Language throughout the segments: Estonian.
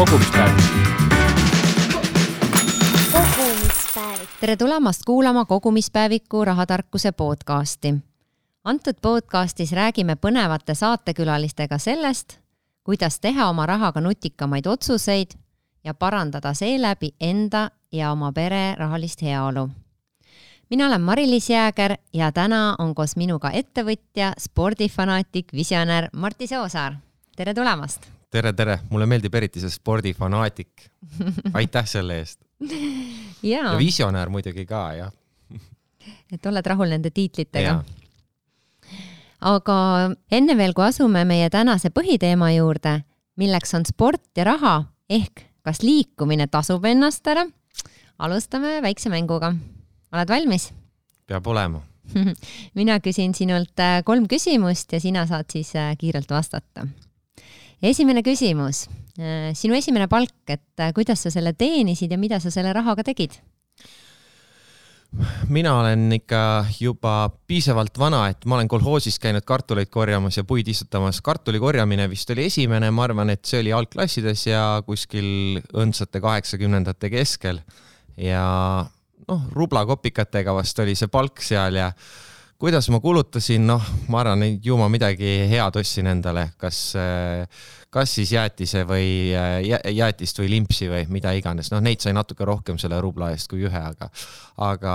kogumispäev. kogumispäevik. tere tulemast kuulama kogumispäeviku rahatarkuse podcasti. antud podcastis räägime põnevate saatekülalistega sellest, kuidas teha oma rahaga nutikamaid otsuseid ja parandada seeläbi enda ja oma pere rahalist heaolu mina olen Mari-Liis Jääger ja täna on koos minuga ettevõtja, spordifanaatik, visionär Martti Soosaar. tere tulemast! Tere, tere, mulle meeldib eriti see spordifanaatik. aitäh selle eest. ja visionär muidugi ka, jah. et oled rahul nende tiitlitega? aga enne veel, kui asume meie tänase põhiteema juurde, milleks on sport ja raha ehk kas liikumine tasub ennast ära, alustame väikse mänguga. oled valmis? peab olema mina küsin sinult äh, kolm küsimust ja sina saad siis äh, kiirelt vastata esimene küsimus, äh, sinu esimene palk, et äh, kuidas sa selle teenisid ja mida sa selle rahaga tegid? mina olen ikka juba piisavalt vana, et ma olen kolhoosis käinud kartuleid korjamas ja puid istutamas. kartuli korjamine vist oli esimene, ma arvan, et see oli algklassides ja kuskil õndsate kaheksakümnendate keskel ja noh, rublakopikatega vast oli see palk seal ja kuidas ma kulutasin, noh, ma arvan, et ju ma midagi head ostsin endale, kas, kas siis jäätise või jäätist või limpsi või mida iganes, noh, neid sai natuke rohkem selle rubla eest kui ühe, aga, aga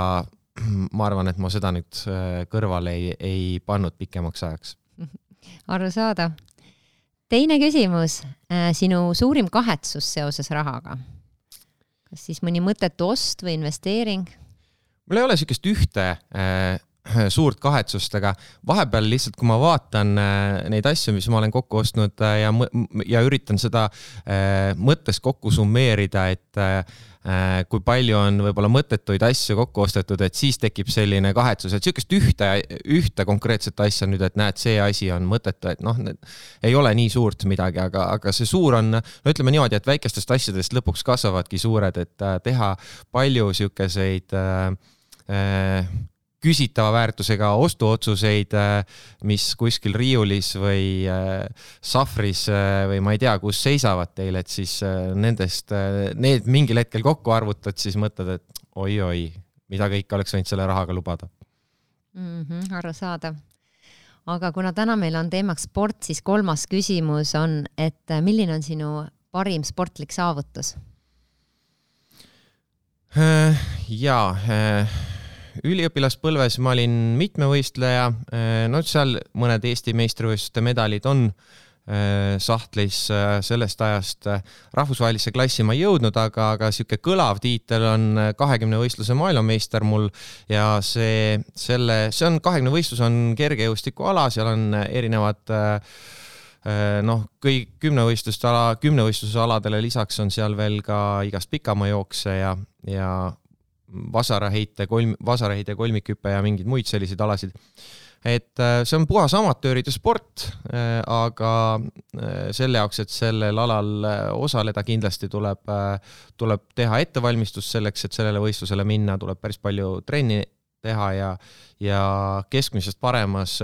ma arvan, et ma seda nüüd äh, kõrvale ei, ei pannud pikemaks ajaks. arusaadav. teine küsimus, äh, sinu suurim kahetsus seoses rahaga? kas siis mõni mõttetu ost või investeering? mul ei ole niisugust ühte äh, suurt kahetsust, aga vahepeal lihtsalt, kui ma vaatan äh, neid asju, mis ma olen kokku ostnud äh, ja, ja üritan seda äh, mõttes kokku summeerida, et kui palju on võib-olla mõttetuid asju kokku ostetud, et siis tekib selline kahetsus, et sihukest ühte, ühte konkreetset asja nüüd, et näed, see asi on mõttetu, et noh, ei ole nii suurt midagi, aga, aga see suur on, no ütleme niimoodi, et väikestest asjadest lõpuks kasvavadki suured, et teha palju sihukeseid äh, küsitava väärtusega ostuotsuseid, äh, mis kuskil riiulis või äh, sahvris äh, või ma ei tea, kus seisavad teil, et siis nendest, need mingil hetkel kokku arvutad, siis mõtled, et oi-oi, mida kõike oleks võinud selle rahaga lubada mm. -hmm, arusaadav. aga kuna täna meil on teemaks sport, siis kolmas küsimus on, et milline on sinu parim sportlik saavutus? jaa üliõpilaspõlves ma olin mitmevõistleja, äh, no seal mõned Eesti meistrivõistluste medalid on äh, sahtlis äh, sellest ajast rahvusvahelisse klassi ma ei jõudnud, aga, aga sihuke kõlav tiitel on kahekümne võistluse maailmameister mul ja see, selle, see on kahekümne võistlus on kergejõustikuala, seal on erinevad noh, kõik kümnevõistluste ala, kümnevõistluse aladele lisaks on seal veel ka igast pikamaajooksja ja, ja vasaraheite, kolm, vasaraheide, kolmikhüpe ja mingeid muid selliseid alasid. et äh, see on puhas amatööride sport, äh, aga äh, selle jaoks, et sellel alal osaleda, kindlasti tuleb, tuleb teha ettevalmistust selleks, et sellele võistlusele minna, tuleb päris palju trenni teha ja, ja keskmisest paremas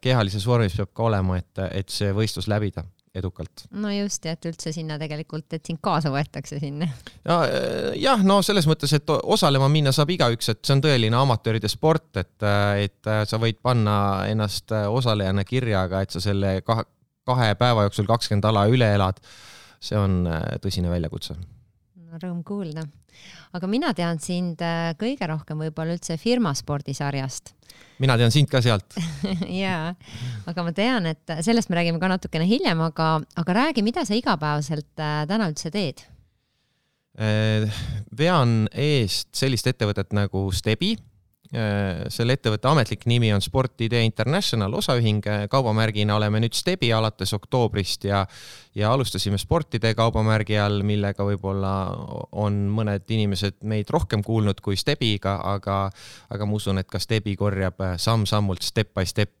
kehalises vormis peab ka olema, et, et see võistlus läbida edukalt. no just, ja et üldse sinna tegelikult, et sind kaasa võetakse sinna. ja äh, jah, no selles mõttes, et osalema minna saab igaüks, et see on tõeline amatööride sport, et, äh, et äh, sa võid panna ennast osalejana kirja, aga et sa selle kahe, kahe päeva jooksul kakskümmend ala üle elad, see on tõsine väljakutse. Rõõm kuulda. aga mina tean sind kõige rohkem võib-olla üldse firmaspordisarjast mina tean sind ka sealt jaa, aga ma tean, et sellest me räägime ka natukene hiljem, aga, aga räägi, mida sa igapäevaselt äh, täna üldse teed? Äh, vean eest sellist ettevõtet nagu Stebi Äh, selle ettevõtte ametlik nimi on Sportidee International osaühing, äh, kaubamärgina oleme nüüd Stebi alates oktoobrist ja ja alustasime Sportidee kaubamärgi all, millega võib-olla on mõned inimesed meid rohkem kuulnud kui Stebiga, aga aga ma usun, et ka Stebi korjab äh, samm-sammult, step by step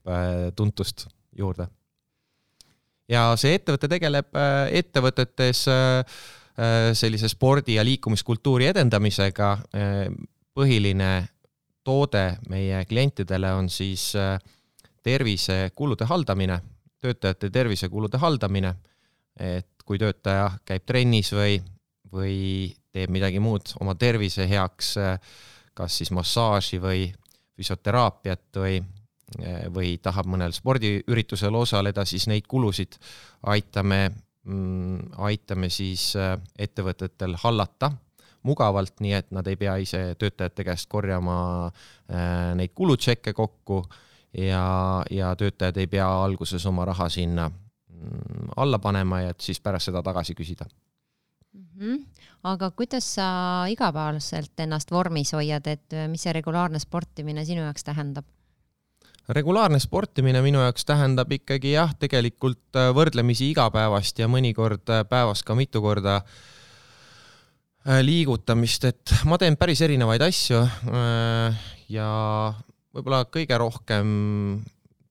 tuntust juurde. ja see ettevõte tegeleb ettevõtetes sellise spordi ja liikumiskultuuri edendamisega, põhiline toode meie klientidele on siis äh, tervisekulude haldamine, töötajate tervisekulude haldamine. et kui töötaja käib trennis või, või teeb midagi muud oma tervise heaks, kas siis massaaži või füsioteraapiat või, või tahab mõnel spordiüritusel osaleda, siis neid kulusid aitame, mm, aitame siis ettevõtetel hallata mugavalt, nii et nad ei pea ise töötajate käest korjama äh, neid kulutšekke kokku ja, ja töötajad ei pea alguses oma raha sinna mm, alla panema ja et siis pärast seda tagasi küsida mm. -hmm. aga kuidas sa igapäevaselt ennast vormis hoiad, et äh, mis see regulaarne sportimine sinu jaoks tähendab? regulaarne sportimine minu jaoks tähendab ikkagi jah, tegelikult äh, võrdlemisi igapäevast ja mõnikord päevas ka mitu korda äh, Äh, liigutamist, et ma teen päris erinevaid asju äh, ja võib-olla kõige rohkem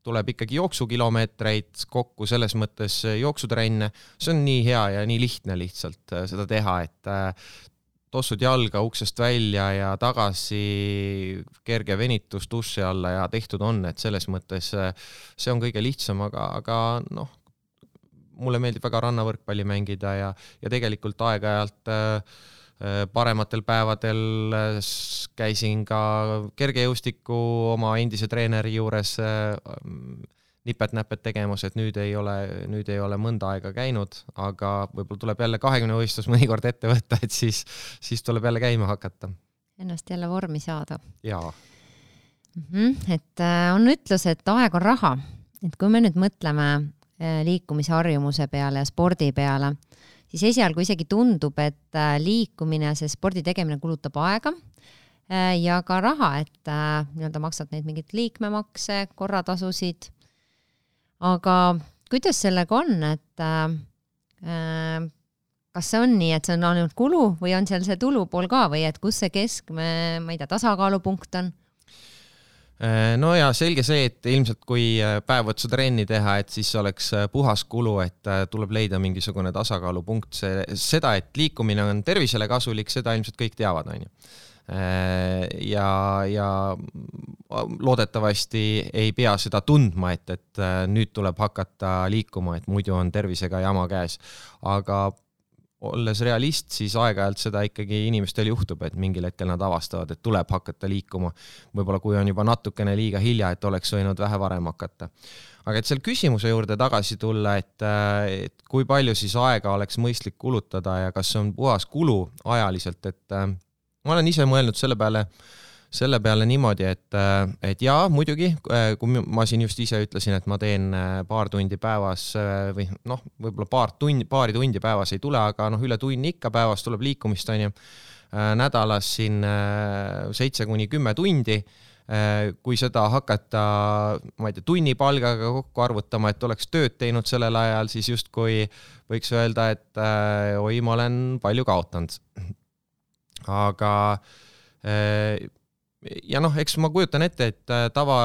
tuleb ikkagi jooksukilomeetreid kokku, selles mõttes jooksutrenne, see on nii hea ja nii lihtne lihtsalt äh, seda teha, et tossud jalga uksest välja ja tagasi, kerge venitus duši alla ja tehtud on, et selles mõttes see on kõige lihtsam, aga, aga noh, mulle meeldib väga rannavõrkpalli mängida ja, ja tegelikult aeg-ajalt äh, Äh, parematel päevadel äh, käisin ka kergejõustiku oma endise treeneri juures äh, nipet-näpet tegemas, et nüüd ei ole, nüüd ei ole mõnda aega käinud, aga võib-olla tuleb jälle kahekümne võistlus mõnikord ette võtta, et siis, siis tuleb jälle käima hakata. Ennast jälle vormi saada. jaa mm. -hmm. et on ütlus, et aeg on raha, et kui me nüüd mõtleme liikumisharjumuse peale ja spordi peale siis esialgu isegi tundub, et äh, liikumine, see spordi tegemine kulutab aega äh, ja ka raha, et äh, nii-öelda maksad neid mingeid liikmemakse, korratasusid. aga kuidas sellega on, et kas see on nii, et see on ainult kulu või on seal see tulupool ka või et kus see keskme, ma ei tea, tasakaalupunkt on? Äh, no ja selge see, et ilmselt kui äh, päev otsa trenni teha, et siis oleks äh, puhas kulu, et tuleb leida mingisugune tasakaalupunkt, see, seda, et liikumine on tervisele kasulik, seda ilmselt kõik teavad, onju. ja, ja loodetavasti ei pea seda tundma, et, et nüüd tuleb hakata liikuma, et muidu on tervisega jama käes. aga olles realist, siis aeg-ajalt seda ikkagi inimestel juhtub, et mingil hetkel nad avastavad, et tuleb hakata liikuma. võib-olla kui on juba natukene liiga hilja, et oleks võinud vähe varem hakata. aga et seal küsimuse juurde tagasi tulla, et, et kui palju siis aega oleks mõistlik kulutada ja kas see on puhas kulu ajaliselt, et ma olen ise mõelnud selle peale selle peale niimoodi, et, et jaa, muidugi, kui ma siin just ise ütlesin, et ma teen äh, paar tundi päevas äh, või noh, võib-olla paar tundi, paari tundi päevas ei tule, aga noh, üle tunni ikka päevas tuleb liikumist, onju. Äh, nädalas siin seitse kuni kümme tundi kui seda hakata, ma ei tea, tunnipalgaga kokku arvutama, et oleks tööd teinud sellel ajal, siis justkui võiks öelda, et oi, ma olen palju kaotanud. aga ja noh, eks ma kujutan ette, et äh, tava,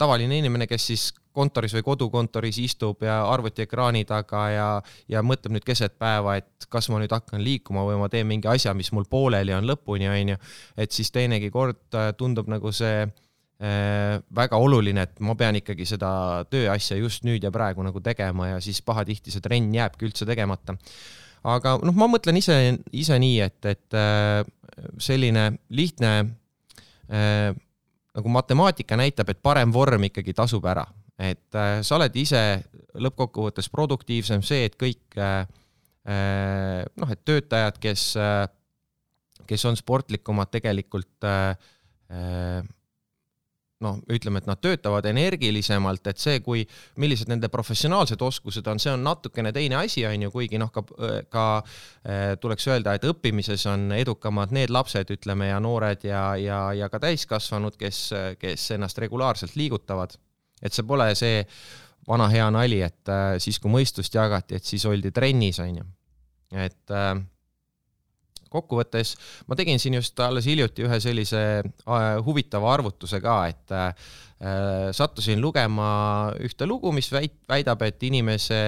tavaline inimene, kes siis kontoris või kodukontoris istub ja arvutiekraani taga ja, ja mõtleb nüüd keset päeva, et kas ma nüüd hakkan liikuma või ma teen mingi asja, mis mul pooleli on lõpuni, onju. et siis teinegi kord äh, tundub nagu see äh, väga oluline, et ma pean ikkagi seda tööasja just nüüd ja praegu nagu tegema ja siis pahatihti see trenn jääbki üldse tegemata. aga noh, ma mõtlen ise, ise nii, et, et äh, selline lihtne nagu matemaatika näitab, et parem vorm ikkagi tasub ära, et äh, sa oled ise lõppkokkuvõttes produktiivsem, see, et kõik äh, noh, et töötajad, kes, kes on sportlikumad, tegelikult noh, ütleme, et nad töötavad energilisemalt, et see, kui, millised nende professionaalsed oskused on, see on natukene teine asi, on ju, kuigi noh, ka, ka eh, tuleks öelda, et õppimises on edukamad need lapsed, ütleme, ja noored ja, ja, ja ka täiskasvanud, kes, kes ennast regulaarselt liigutavad. et see pole see vana hea nali, et eh, siis, kui mõistust jagati, et siis oldi trennis, on ju. et äh, kokkuvõttes ma tegin siin just alles hiljuti ühe sellise äh, huvitava arvutuse ka, et äh, sattusin lugema ühte lugu, mis väit-, väidab, et inimese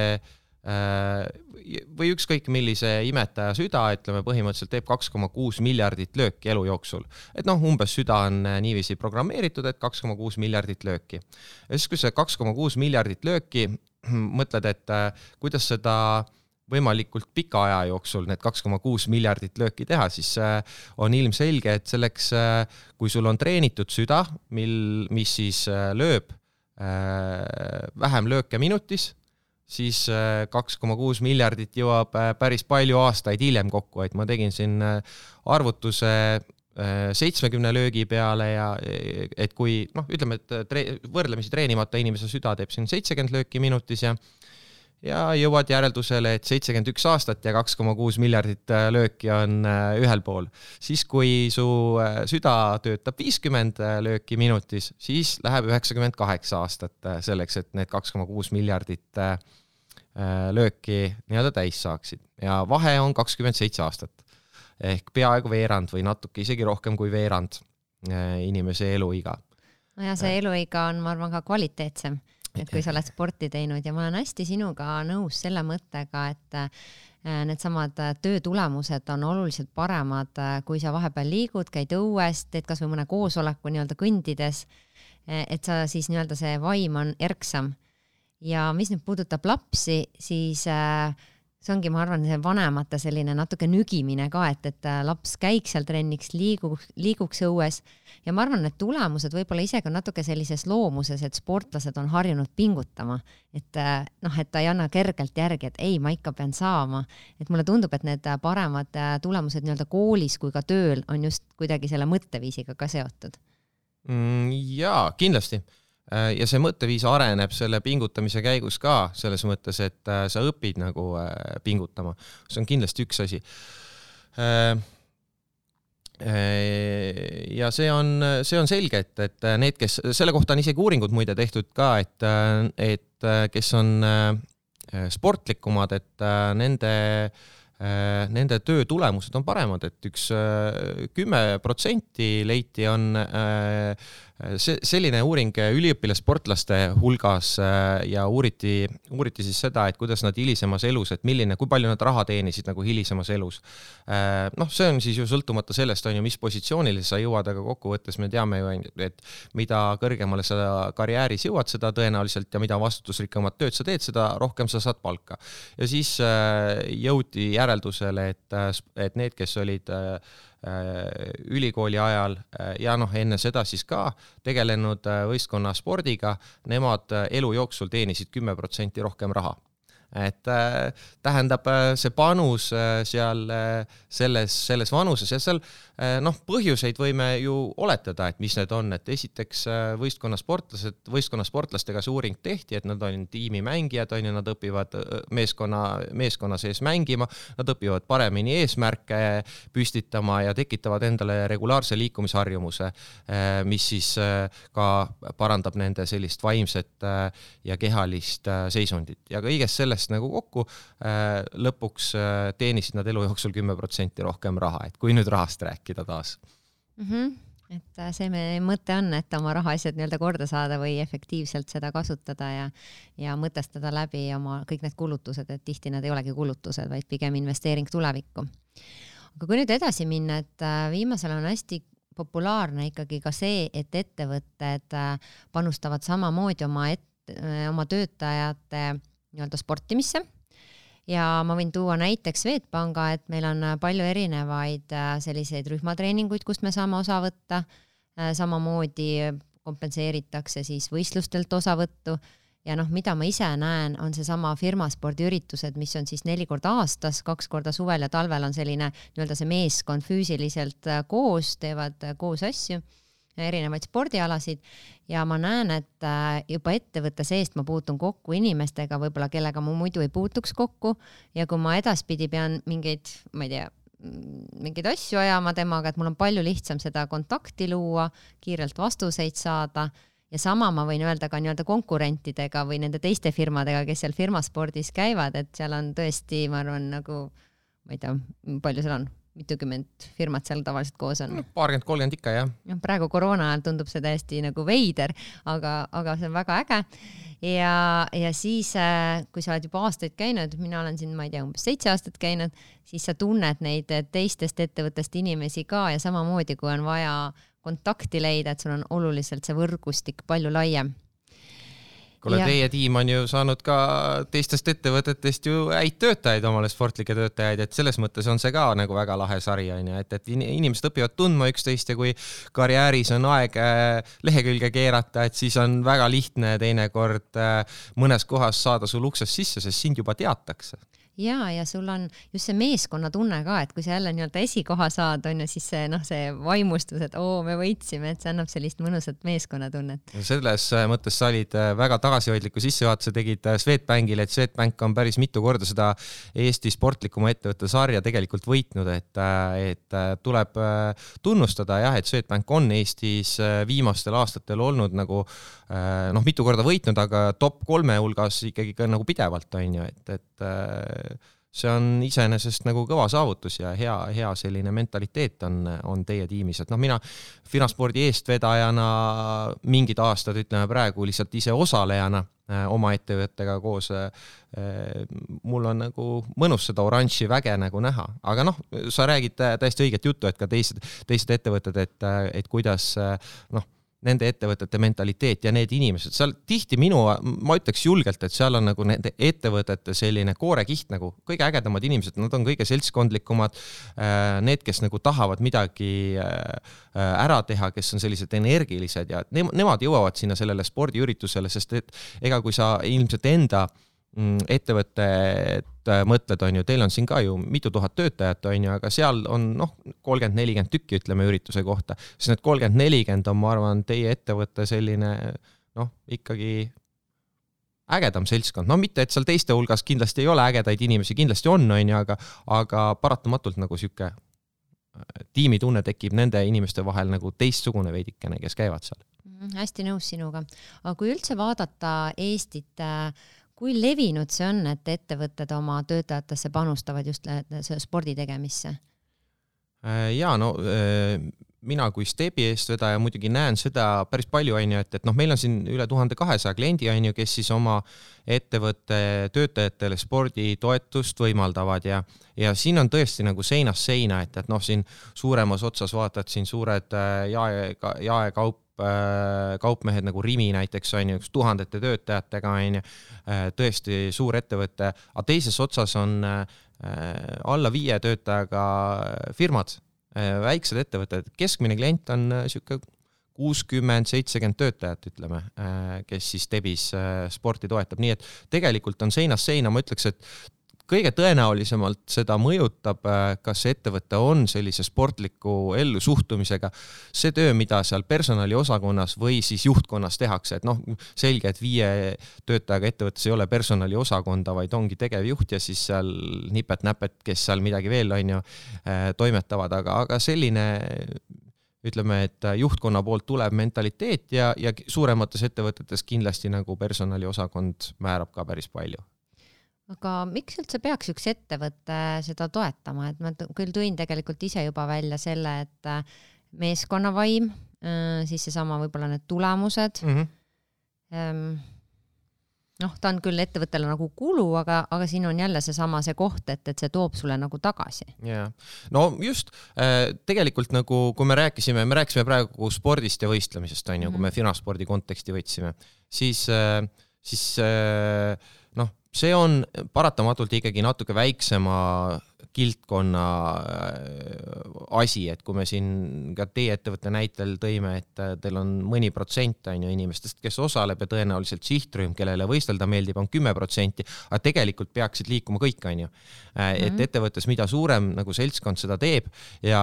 või ükskõik millise imetaja süda, ütleme põhimõtteliselt teeb kaks koma kuus miljardit lööki elu jooksul. et noh, umbes süda on niiviisi programmeeritud, et kaks koma kuus miljardit lööki. ja siis, kui see kaks koma kuus miljardit lööki, mõtled, et kuidas seda võimalikult pika aja jooksul need kaks koma kuus miljardit lööki teha, siis on ilmselge, et selleks, kui sul on treenitud süda, mil, mis siis lööb vähem lööke minutis siis äh, kaks koma kuus miljardit jõuab äh, päris palju aastaid hiljem kokku, et ma tegin siin äh, arvutuse seitsmekümne löögi peale ja et kui noh, ütleme, et tre-, võrdlemisi treenimata inimese süda teeb siin seitsekümmend lööki minutis ja ja jõuad järeldusele, et seitsekümmend üks aastat ja kaks koma kuus miljardit lööki on ühel pool. siis, kui su süda töötab viiskümmend lööki minutis, siis läheb üheksakümmend kaheksa aastat selleks, et need kaks koma kuus miljardit Äh, lööki nii-öelda täis saaksid ja vahe on kakskümmend seitse aastat. ehk peaaegu veerand või natuke isegi rohkem kui veerand äh, inimese eluiga. no ja see äh. eluiga on, ma arvan, ka kvaliteetsem, et kui sa oled sporti teinud ja ma olen hästi sinuga nõus selle mõttega, et needsamad töö tulemused on oluliselt paremad, kui sa vahepeal liigud, käid õues, teed kasvõi mõne koosoleku nii-öelda kõndides. et sa siis nii-öelda see vaim on erksam ja mis nüüd puudutab lapsi, siis äh, see ongi, ma arvan, see vanemate selline natuke nügimine ka, et, et äh, laps käiks seal trenniks, liiguks, liiguks õues. Ja ma arvan, need tulemused võib-olla isegi on natuke sellises loomuses, et sportlased on harjunud pingutama, et äh, noh, et ta ei anna kergelt järgi, et ei, ma ikka pean saama, et mulle tundub, et need paremad tulemused nii-öelda koolis kui ka tööl on just kuidagi selle mõtteviisiga ka seotud. Mm,. jaa, kindlasti. Äh, ja see mõtteviis areneb selle pingutamise käigus ka, selles mõttes, et äh, sa õpid nagu äh, pingutama. see on kindlasti üks asi. ja see on, see on selge, et, et need, kes, selle kohta on isegi uuringud muide tehtud ka, et, et kes on sportlikumad, et nende nende töö tulemused on paremad, et üks kümme protsenti leiti on see, selline uuring üliõpilassportlaste hulgas äh, ja uuriti, uuriti siis seda, et kuidas nad hilisemas elus, et milline, kui palju nad raha teenisid nagu hilisemas elus. Äh, noh, see on siis ju sõltumata sellest, on ju, mis positsioonile sa jõuad, aga kokkuvõttes me teame ju, et mida kõrgemale sa karjääris jõuad, seda tõenäoliselt ja mida vastutusrikkamat tööd sa teed, seda rohkem sa saad palka. ja siis äh, jõuti järeldusele, et, et need, kes olid Äh, ülikooli ajal äh, ja noh, enne seda siis ka tegelenud äh, võistkonnaspordiga, nemad elu jooksul teenisid kümme protsenti rohkem raha et äh, tähendab see panus äh, seal äh, selles, selles vanuses ja seal noh, põhjuseid võime ju oletada, et mis need on, et esiteks võistkonnasportlased, võistkonnasportlastega see uuring tehti, et nad on tiimimängijad, on ju, nad õpivad meeskonna, meeskonna sees mängima, nad õpivad paremini eesmärke püstitama ja tekitavad endale regulaarse liikumisharjumuse, mis siis ka parandab nende sellist vaimset ja kehalist seisundit. Ja kõigest sellest sellest nagu kokku, äh, lõpuks äh, teenisid nad elu jooksul kümme protsenti rohkem raha, et kui nüüd rahast rääkida taas mm. -hmm et äh, see meie mõte on, et oma rahaasjad nii-öelda korda saada või efektiivselt seda kasutada ja, ja mõtestada läbi oma kõik need kulutused, et tihti nad ei olegi kulutused, vaid pigem investeering tulevikku. aga kui nüüd edasi minna, et viimasel on hästi populaarne ikkagi ka see, et ettevõtted panustavad samamoodi oma et-, oma töötajate nii-öelda sportimisse. Ja ma võin tuua näiteks Swedbanka, et meil on palju erinevaid äh, selliseid rühmatreeninguid, kust me saame osa võtta. Äh, samamoodi kompenseeritakse siis võistlustelt osavõttu. Ja noh, mida ma ise näen, on seesama firmaspordiüritused, mis on siis neli korda aastas, kaks korda suvel ja talvel on selline nii-öelda see meeskond füüsiliselt äh, koos, teevad koos asju erinevaid spordialasid ja ma näen, et äh, juba ettevõtte seest ma puutun kokku inimestega võib-olla, kellega ma muidu ei puutuks kokku. Ja kui ma edaspidi pean mingeid, ma ei tea, mingeid asju ajama temaga, et mul on palju lihtsam seda kontakti luua, kiirelt vastuseid saada. Ja sama ma võin öelda ka nii-öelda konkurentidega või nende teiste firmadega, kes seal firmaspordis käivad, et seal on tõesti, ma arvan, nagu ma ei tea, palju seal on, mitukümmend firmat seal tavaliselt koos on? paarkümmend, kolmkümmend ikka jah. noh, praegu koroona ajal tundub see täiesti nagu veider, aga, aga see on väga äge. ja, ja siis, äh, kui sa oled juba aastaid käinud, mina olen siin, ma ei tea, umbes seitse aastat käinud, siis sa tunned neid teistest ettevõttest inimesi ka ja samamoodi, kui on vaja kontakti leida, et sul on oluliselt see võrgustik palju laiem kuule, teie tiim on ju saanud ka teistest ettevõtetest ju häid töötajaid, omale sportlikke töötajaid, et selles mõttes on see ka nagu väga lahe sari on ju, et, et inimesed õpivad tundma üksteist ja kui karjääris on aeg äh, lehekülge keerata, et siis on väga lihtne teinekord äh, mõnes kohas saada sul uksest sisse, sest sind juba teatakse ja, ja sul on just see meeskonnatunne ka, et kui sa jälle nii-öelda esikoha saad, on ju, siis see noh, see vaimustus, et oo, me võitsime, et see annab sellist mõnusat meeskonnatunnet. selles äh, mõttes sa olid äh, väga tagasihoidliku sissejuhatuse tegid äh, Swedbankile, et Swedbank on päris mitu korda seda Eesti sportlikuma ettevõtte sarja tegelikult võitnud, et, et tuleb tunnustada jah, et Swedbank on Eestis viimastel aastatel olnud nagu noh, mitu korda võitnud, aga top kolme hulgas ikkagi ka nagu pidevalt on ju, et, et see on iseenesest nagu kõva saavutus ja hea, hea selline mentaliteet on, on teie tiimis, et noh, mina Finaspordi eestvedajana mingid aastad, ütleme praegu lihtsalt ise osalejana äh, oma ettevõttega koos äh,. mul on nagu mõnus seda oranži väge nagu näha, aga noh, sa räägid täiesti õiget juttu, et ka teised, teised ettevõtted, et, et kuidas noh nende ettevõtete mentaliteet ja need inimesed, seal tihti minu, ma ütleks julgelt, et seal on nagu nende ettevõtete selline koorekiht nagu kõige ägedamad inimesed, nad on kõige seltskondlikumad. Äh, need, kes nagu tahavad midagi äh, ära teha, kes on sellised energilised ja nemad jõuavad sinna sellele spordiüritusele, sest et ega kui sa ilmselt enda mm, ettevõtet Äh, mõtled, on ju, teil on siin ka ju mitu tuhat töötajat, on ju, aga seal on noh, kolmkümmend, nelikümmend tükki, ütleme ürituse kohta, siis need kolmkümmend, nelikümmend on, ma arvan, teie ettevõtte selline noh, ikkagi ägedam seltskond, no mitte, et seal teiste hulgas kindlasti ei ole ägedaid inimesi, kindlasti on, on ju, aga, aga paratamatult nagu sihuke äh, tiimitunne tekib nende inimeste vahel nagu teistsugune veidikene, kes käivad seal. Mm,. hästi nõus sinuga, aga kui üldse vaadata Eestit äh, kui levinud see on, et ettevõtted oma töötajatesse panustavad just spordi tegemisse? Äh, ja no äh, mina kui Stebi eestvedaja muidugi näen seda päris palju, on ju, et, et noh, meil on siin üle tuhande kahesaja kliendi, on ju, kes siis oma ettevõtte töötajatele sporditoetust võimaldavad ja, ja siin on tõesti nagu seinast seina, et, et noh, siin suuremas otsas vaatad siin suured äh, jae, jaekaup Äh, kaupmehed nagu Rimi näiteks on ju, üks tuhandete töötajatega on ju, äh, tõesti suur ettevõte, aga teises otsas on äh, alla viie töötajaga firmad, väiksed ettevõtted, keskmine klient on niisugune kuuskümmend, seitsekümmend töötajat, ütleme, kes siis Debis sporti toetab, nii et tegelikult on seinast seina, ma ütleks, et kõige tõenäolisemalt seda mõjutab, äh, kas ettevõte on sellise sportliku ellusuhtumisega. see töö, mida seal personaliosakonnas või siis juhtkonnas tehakse, et noh, selge, et viie töötajaga ettevõttes ei ole personaliosakonda, vaid ongi tegevjuht ja siis seal nipet-näpet, kes seal midagi veel on ju äh, toimetavad, aga, aga selline ütleme, et juhtkonna poolt tuleb mentaliteet ja, ja suuremates ettevõtetes kindlasti nagu personaliosakond määrab ka päris palju aga miks üldse peaks üks ettevõte seda toetama, et ma küll tõin tegelikult ise juba välja selle, et äh, meeskonnavaim, äh, siis seesama võib-olla need tulemused mm. -hmm. noh, ta on küll ettevõttele nagu kulu, aga, aga siin on jälle seesama see koht, et, et see toob sulle nagu tagasi. jaa, no just äh, tegelikult nagu, kui me rääkisime, me rääkisime praegu spordist ja võistlemisest on ju kui me mhm. finaspordi konteksti võtsime, siis, siis noh see on paratamatult ikkagi natuke väiksema kildkonna äh, asi, et kui me siin ka teie ettevõtte näitel tõime, et äh, teil on mõni protsent on ju inimestest, kes osaleb ja tõenäoliselt sihtrühm, kellele võistelda meeldib, on kümme protsenti, aga tegelikult peaksid liikuma kõik, on ju. Äh, et mhm. ettevõttes, mida suurem nagu seltskond seda teeb ja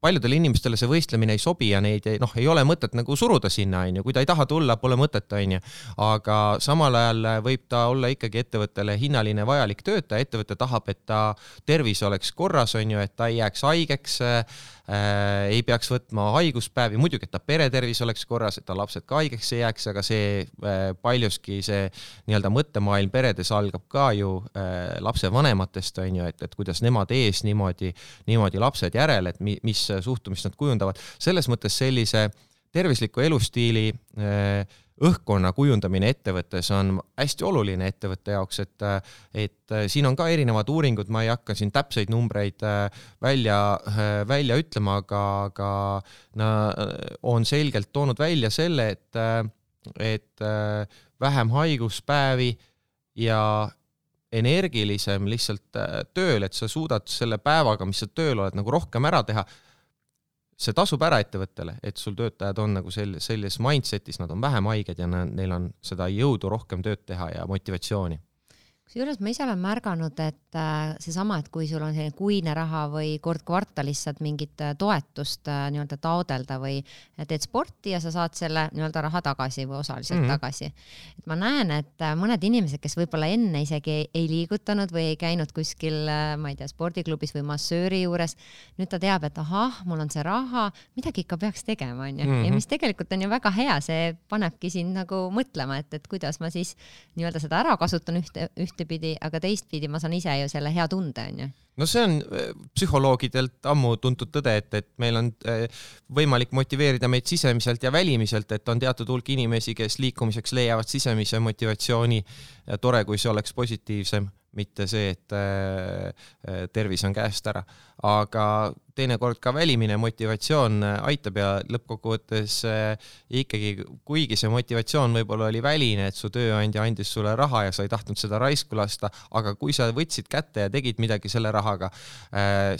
paljudele inimestele see võistlemine ei sobi ja neid noh, ei ole mõtet nagu suruda sinna, onju, kui ta ei taha tulla, pole mõtet, onju. aga samal ajal võib ta olla ikkagi ettevõttele hinnaline vajalik töötaja, ettevõte tahab, et ta tervis oleks korras, onju, et ta ei jääks haigeks. Äh, ei peaks võtma haiguspäevi, muidugi, et ta peretervis oleks korras, et ta lapsed ka haigeks ei jääks, aga see äh, paljuski see nii-öelda mõttemaailm peredes algab ka ju äh, lapsevanematest, on ju, et, et kuidas nemad ees, niimoodi, niimoodi lapsed järel, et mi, mis suhtumist nad kujundavad. selles mõttes sellise tervisliku elustiili äh, õhkkonna kujundamine ettevõttes on hästi oluline ettevõtte jaoks, et, et siin on ka erinevad uuringud, ma ei hakka siin täpseid numbreid äh, välja, äh, välja ütlema, aga, aga nad on selgelt toonud välja selle, et, et äh, vähem haiguspäevi ja energilisem lihtsalt tööl, et sa suudad selle päevaga, mis sa tööl oled, nagu rohkem ära teha see tasub ära ettevõttele, et sul töötajad on nagu sel-, sellises mindset'is, nad on vähem haiged ja neil on seda jõudu rohkem tööd teha ja motivatsiooni kusjuures ma ise olen märganud, et äh, seesama, et kui sul on selline kuine raha või kord kvartalis saad mingit äh, toetust äh, nii-öelda taodelda või teed sporti ja sa saad selle nii-öelda raha tagasi või osaliselt mm -hmm. tagasi. et ma näen, et mõned inimesed, kes võib-olla enne isegi ei, liigutanud või ei käinud kuskil, ma ei tea, spordiklubis või massööri juures, nüüd ta teab, et ahah, mul on see raha, midagi ikka peaks tegema, onju. ja mhm. mis tegelikult on ju väga hea, see panebki sind nagu mõtlema, et, et kuidas ma siis nii-öelda seda ära kasutan ühte, ühte ühtepidi, aga teistpidi ma saan ise ju selle hea tunde, onju no see on äh, psühholoogidelt ammu tuntud tõde, et, et meil on äh, võimalik motiveerida meid sisemiselt ja välimiselt, et on teatud hulk inimesi, kes liikumiseks leiavad sisemise motivatsiooni. tore, kui see oleks positiivsem mitte see, et äh, äh, tervis on käest ära. aga teinekord ka välimine motivatsioon äh, aitab ja lõppkokkuvõttes ikkagi, kuigi see motivatsioon võib-olla oli väline, et su tööandja andis sulle raha ja sa ei tahtnud seda raisku lasta, aga kui sa võtsid kätte ja tegid midagi selle rahaga,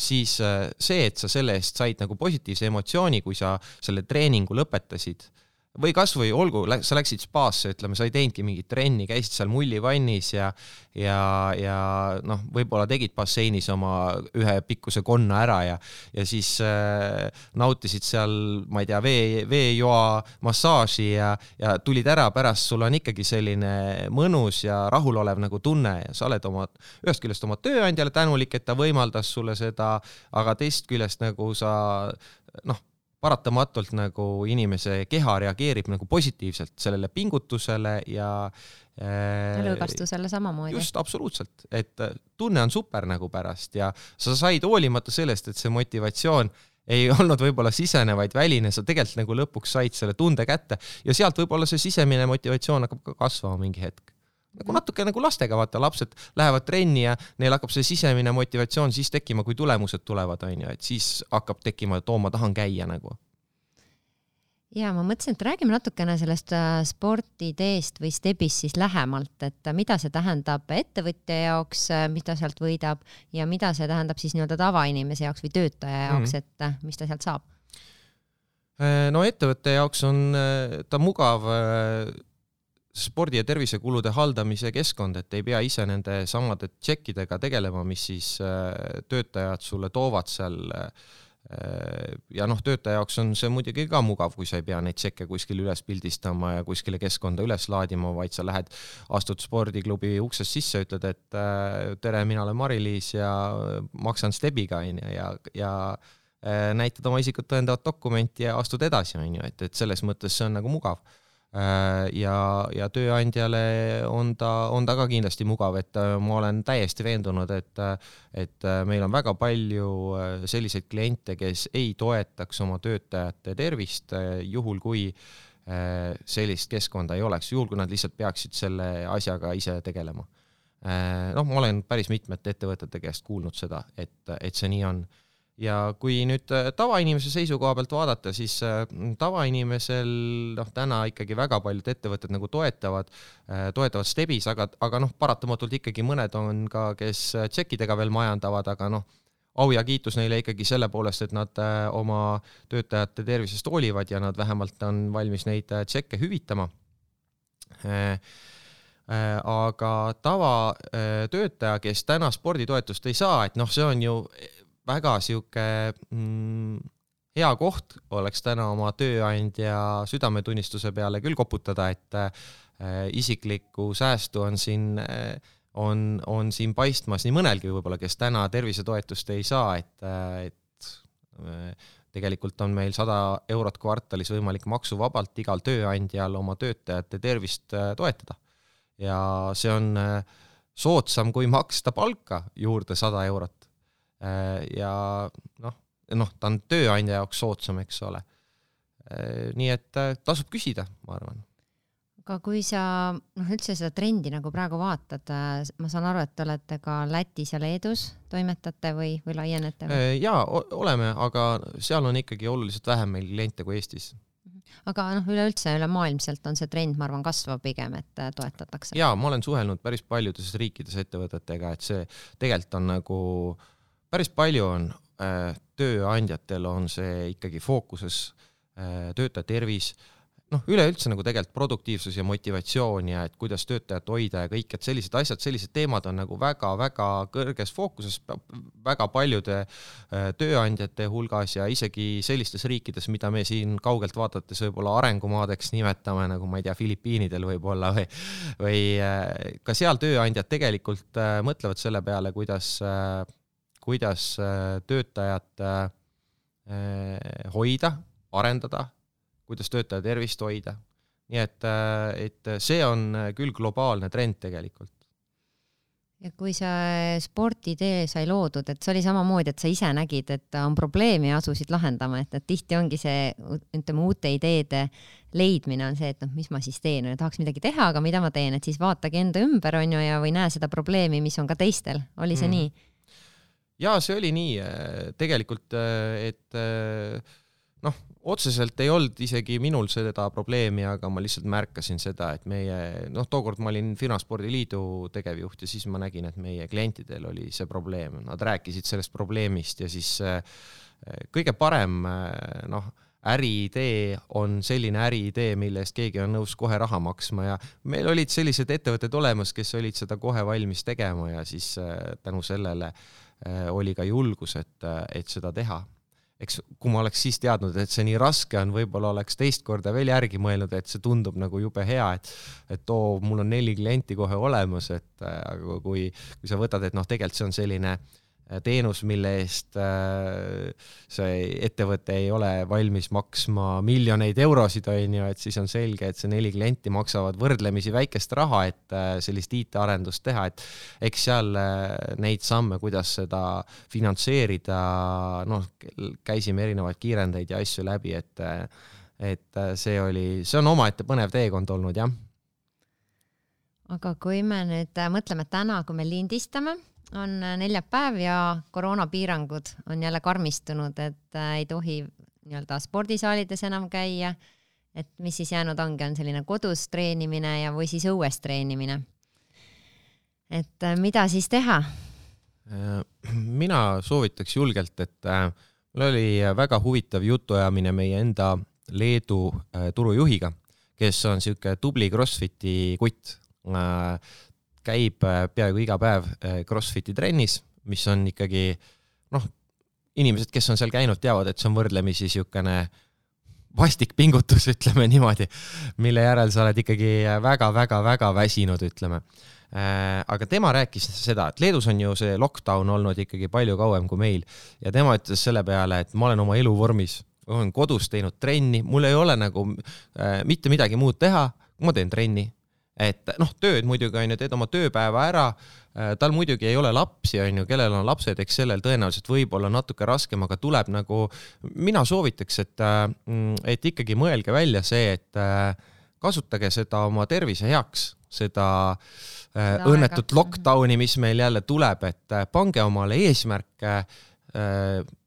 siis see, et sa selle eest said nagu positiivse emotsiooni, kui sa selle treeningu lõpetasid või kasvõi olgu, sa läksid spaasse, ütleme, sa ei teinudki mingit trenni, käisid seal mullivannis ja ja, ja noh, võib-olla tegid basseinis oma ühe pikkuse konna ära ja ja siis äh, nautisid seal, ma ei tea, vee, veejoa massaaži ja, ja tulid ära, pärast sul on ikkagi selline mõnus ja rahulolev nagu tunne ja sa oled oma, ühest küljest oma tööandjale tänulik, et ta võimaldas sulle seda, aga teisest küljest nagu sa noh, paratamatult nagu inimese keha reageerib nagu positiivselt sellele pingutusele ja äh, lõõgastusele samamoodi. just, absoluutselt, et äh, tunne on super nagu pärast ja sa said hoolimata sellest, et see motivatsioon ei olnud võib-olla sisene, vaid väline, sa tegelikult nagu lõpuks said selle tunde kätte ja sealt võib-olla see sisemine motivatsioon hakkab ka kasvama mingi hetk nagu natuke nagu lastega, vaata, lapsed lähevad trenni ja neil hakkab see sisemine motivatsioon siis tekkima, kui tulemused tulevad, on ju, et siis hakkab tekkima, et oo, ma tahan käia nagu ja ma mõtlesin, et räägime natukene sellest äh, sporditeest või stebist siis lähemalt, et äh, mida see tähendab ettevõtja jaoks, äh, mida sealt võidab ja mida see tähendab siis nii-öelda tavainimese jaoks või töötaja jaoks mm, -hmm. et mis ta sealt saab? no ettevõtte jaoks on ta mugav spordi- ja tervisekulude haldamise keskkond, et ei pea ise nende samade tšekkidega tegelema, mis siis töötajad sulle toovad seal Äh, ja noh, töötaja jaoks on see muidugi ka mugav, kui sa ei pea neid tšekke kuskil üles pildistama ja kuskile keskkonda üles laadima, vaid sa lähed, astud spordiklubi uksest sisse, ütled, et äh, tere, mina olen Mari-Liis ja maksan Stebiga onju ja, ja äh, näitad oma isikut tõendavat dokumenti ja astud edasi, onju, et, et selles mõttes see on nagu mugav. Äh, ja, ja tööandjale on ta, on ta ka kindlasti mugav, et äh, ma olen täiesti veendunud, et, et äh, meil on väga palju selliseid kliente, kes ei toetaks oma töötajate tervist, juhul kui sellist keskkonda ei oleks, juhul kui nad lihtsalt peaksid selle asjaga ise tegelema. noh, ma olen päris mitmete ettevõtete käest kuulnud seda, et, et see nii on ja kui nüüd äh, tavainimese seisukoha pealt vaadata, siis äh, tavainimesel noh, täna ikkagi väga paljud ettevõtted nagu toetavad, äh, toetavad Stebis, aga, aga noh, paratamatult ikkagi mõned on ka, kes tšekkidega veel majandavad, aga noh, au ja kiitus neile ikkagi selle poolest, et nad oma töötajate tervisest hoolivad ja nad vähemalt on valmis neid tšekke hüvitama. Aga tavatöötaja, kes täna sporditoetust ei saa, et noh, see on ju väga sihuke mm, hea koht oleks täna oma tööandja südametunnistuse peale küll koputada, et äh, isiklikku säästu on siin äh, on, on siin paistmas nii mõnelgi võib-olla, kes täna tervisetoetust ei saa, et, äh, et tegelikult on meil sada eurot kvartalis võimalik maksuvabalt igal tööandjal oma töötajate tervist toetada. ja see on soodsam, kui maksta palka juurde sada eurot. Äh, ja noh, noh, ta on tööandja jaoks soodsam, eks ole. nii et tasub küsida, ma arvan aga kui sa noh, üldse seda trendi nagu praegu vaatad, ma saan aru, et te olete ka Lätis ja Leedus toimetate või, või laienete või? Äh, jaa, oleme, aga seal on ikkagi oluliselt vähem meil kliente kui Eestis. aga noh, üleüldse ülemaailmselt on see trend, ma arvan, kasvav pigem, et äh, toetatakse. jaa, ma olen suhelnud päris paljudes riikides ettevõtetega, et see tegelikult on nagu, päris palju on äh, tööandjatel on see ikkagi fookuses äh,, töötaja tervis. Noh, üleüldse nagu tegelikult produktiivsus ja motivatsioon ja et kuidas töötajat hoida ja kõik, et sellised asjad, sellised teemad on nagu väga-väga kõrges fookuses väga paljude äh, tööandjate hulgas ja isegi sellistes riikides, mida me siin kaugelt vaadates võib-olla arengumaadeks nimetame, nagu ma ei tea, Filipiinidel võib-olla või, või ka seal tööandjad tegelikult mõtlevad selle peale, kuidas, kuidas töötajat hoida, arendada kuidas töötaja tervist hoida. nii et, äh, et see on küll globaalne trend tegelikult ja kui see sporditee sai loodud, et see oli samamoodi, et sa ise nägid, et on probleem ja asusid lahendama, et, et tihti ongi see, ütleme, uute ideede leidmine on see, et noh, mis ma siis teen, tahaks midagi teha, aga mida ma teen, et siis vaatagi enda ümber, on ju, ja, või näe seda probleemi, mis on ka teistel, oli see mm. nii? Jaa, see oli nii, tegelikult, et noh, otseselt ei olnud isegi minul seda probleemi, aga ma lihtsalt märkasin seda, et meie, noh, tookord ma olin Finaspordi Liidu tegevjuht ja siis ma nägin, et meie klientidel oli see probleem, nad rääkisid sellest probleemist ja siis äh, kõige parem äh, noh, äriidee on selline äriidee, mille eest keegi on nõus kohe raha maksma ja meil olid sellised ettevõtted olemas, kes olid seda kohe valmis tegema ja siis äh, tänu sellele oli ka julgus, et, et seda teha. Eks kui ma oleks siis teadnud, et see nii raske on, võib-olla oleks teist korda veel järgi mõelnud, et see tundub nagu jube hea, et et oo, mul on neli klienti kohe olemas, et aga kui, kui sa võtad, et noh, tegelikult see on selline äh, teenus, mille eest äh, see ettevõte ei ole valmis maksma miljoneid eurosid, on ju, et siis on selge, et see neli klienti maksavad võrdlemisi väikest raha, et äh, sellist IT-arendust teha, et eks seal äh, neid samme, kuidas seda finantseerida, noh, käisime erinevaid kiirendeid ja asju läbi, et et see oli, see on omaette põnev teekond olnud, jah. aga kui me nüüd mõtleme täna, kui me lindistame on äh, neljapäev ja koroonapiirangud on jälle karmistunud, et äh, ei tohi nii-öelda spordisaalides enam käia. et mis siis jäänud ongi, on selline kodus treenimine ja, või siis õues treenimine. et äh, mida siis teha? mina soovitaks julgelt, et mul oli väga huvitav jutuajamine meie enda Leedu turujuhiga, kes on sihuke tubli Crossfiti kutt käib äh, peaaegu iga päev äh, Crossfiti trennis, mis on ikkagi noh, inimesed, kes on seal käinud, teavad, et see on võrdlemisi niisugune vastik pingutus, ütleme niimoodi, mille järel sa oled ikkagi väga-väga-väga väsinud, ütleme. Äh, aga tema rääkis seda, et Leedus on ju see lockdown olnud ikkagi palju kauem kui meil ja tema ütles selle peale, et ma olen oma eluvormis, olen kodus teinud trenni, mul ei ole nagu mitte midagi muud teha, ma teen trenni et noh, tööd muidugi on ju, teed oma tööpäeva ära, äh, tal muidugi ei ole lapsi, on ju, kellel on lapsed, eks sellel tõenäoliselt võib-olla natuke raskem, aga tuleb nagu, mina soovitaks, et, äh, et ikkagi mõelge välja see, et äh, kasutage seda oma tervise heaks, seda Seda õnnetut lockdown'i, mis meil jälle tuleb, et pange omale eesmärke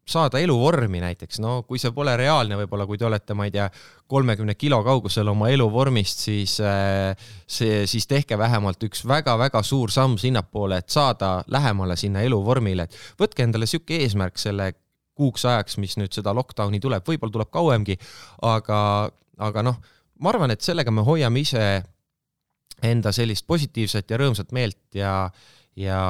saada eluvormi näiteks, no kui see pole reaalne, võib-olla kui te olete, ma ei tea, kolmekümne kilo kaugusel oma eluvormist, siis äh, see, siis tehke vähemalt üks väga-väga suur samm sinnapoole, et saada lähemale sinna eluvormile, et võtke endale sihuke eesmärk selle kuuks ajaks, mis nüüd seda lockdown'i tuleb, võib-olla tuleb kauemgi, aga, aga noh, ma arvan, et sellega me hoiame ise enda sellist positiivset ja rõõmsat meelt ja, ja,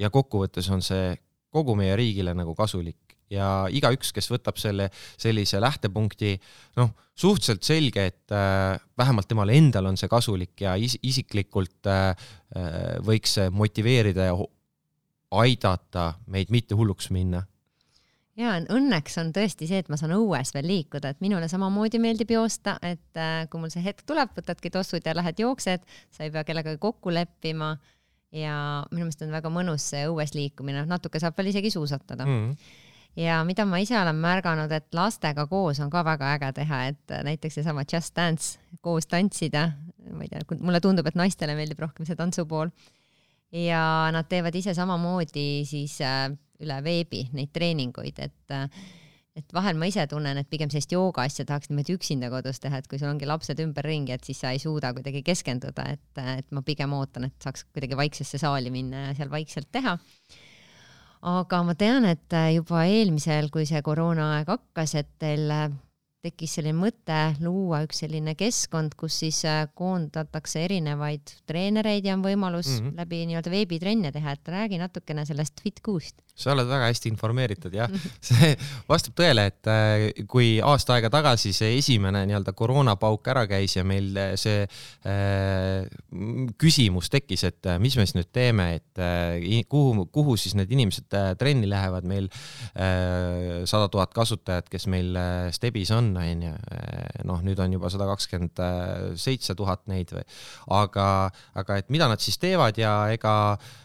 ja kokkuvõttes on see kogu meie riigile nagu kasulik. Ja igaüks, kes võtab selle sellise lähtepunkti, noh, suhteliselt selge, et äh, vähemalt temale endal on see kasulik ja is isiklikult äh, äh võiks see motiveerida ja aidata meid mitte hulluks minna. Ja õnneks on tõesti see, et ma saan õues veel liikuda, et minule samamoodi meeldib joosta, et äh, kui mul see hetk tuleb, võtadki tossud ja lähed jooksed, sa ei pea kellegagi kokku leppima ja minu meelest on väga mõnus see õues liikumine, natuke saab veel isegi suusatada mm. -hmm ja mida ma ise olen märganud, et lastega koos on ka väga äge teha, et näiteks seesama Just Dance, koos tantsida, ma ei tea, mulle tundub, et naistele meeldib rohkem see tantsupool. ja nad teevad ise samamoodi siis äh, üle veebi neid treeninguid, et et vahel ma ise tunnen, et pigem sellist jooga asja tahaks niimoodi üksinda kodus teha, et kui sul ongi lapsed ümberringi, et siis sa ei suuda kuidagi keskenduda, et, et ma pigem ootan, et saaks kuidagi vaiksesse saali minna ja seal vaikselt teha. aga ma tean, et juba eelmisel, kui see koroonaaeg hakkas, et teil tekkis selline mõte luua üks selline keskkond, kus siis äh, koondatakse erinevaid treenereid ja on võimalus mm -hmm. läbi nii-öelda veebitrenne teha, et räägi natukene sellest Fit6-st. Sa oled väga hästi informeeritud jah, see vastab tõele, et äh, kui aasta aega tagasi see esimene nii-öelda koroonapauk ära käis ja meil see äh, küsimus tekkis, et äh, mis me siis nüüd teeme, et äh, kuhu, kuhu siis need inimesed äh, trenni lähevad, meil sada tuhat kasutajat, kes meil Stebis on, onju. noh, nüüd on juba sada kakskümmend seitse tuhat neid või, aga, aga et mida nad siis teevad ja ega äh,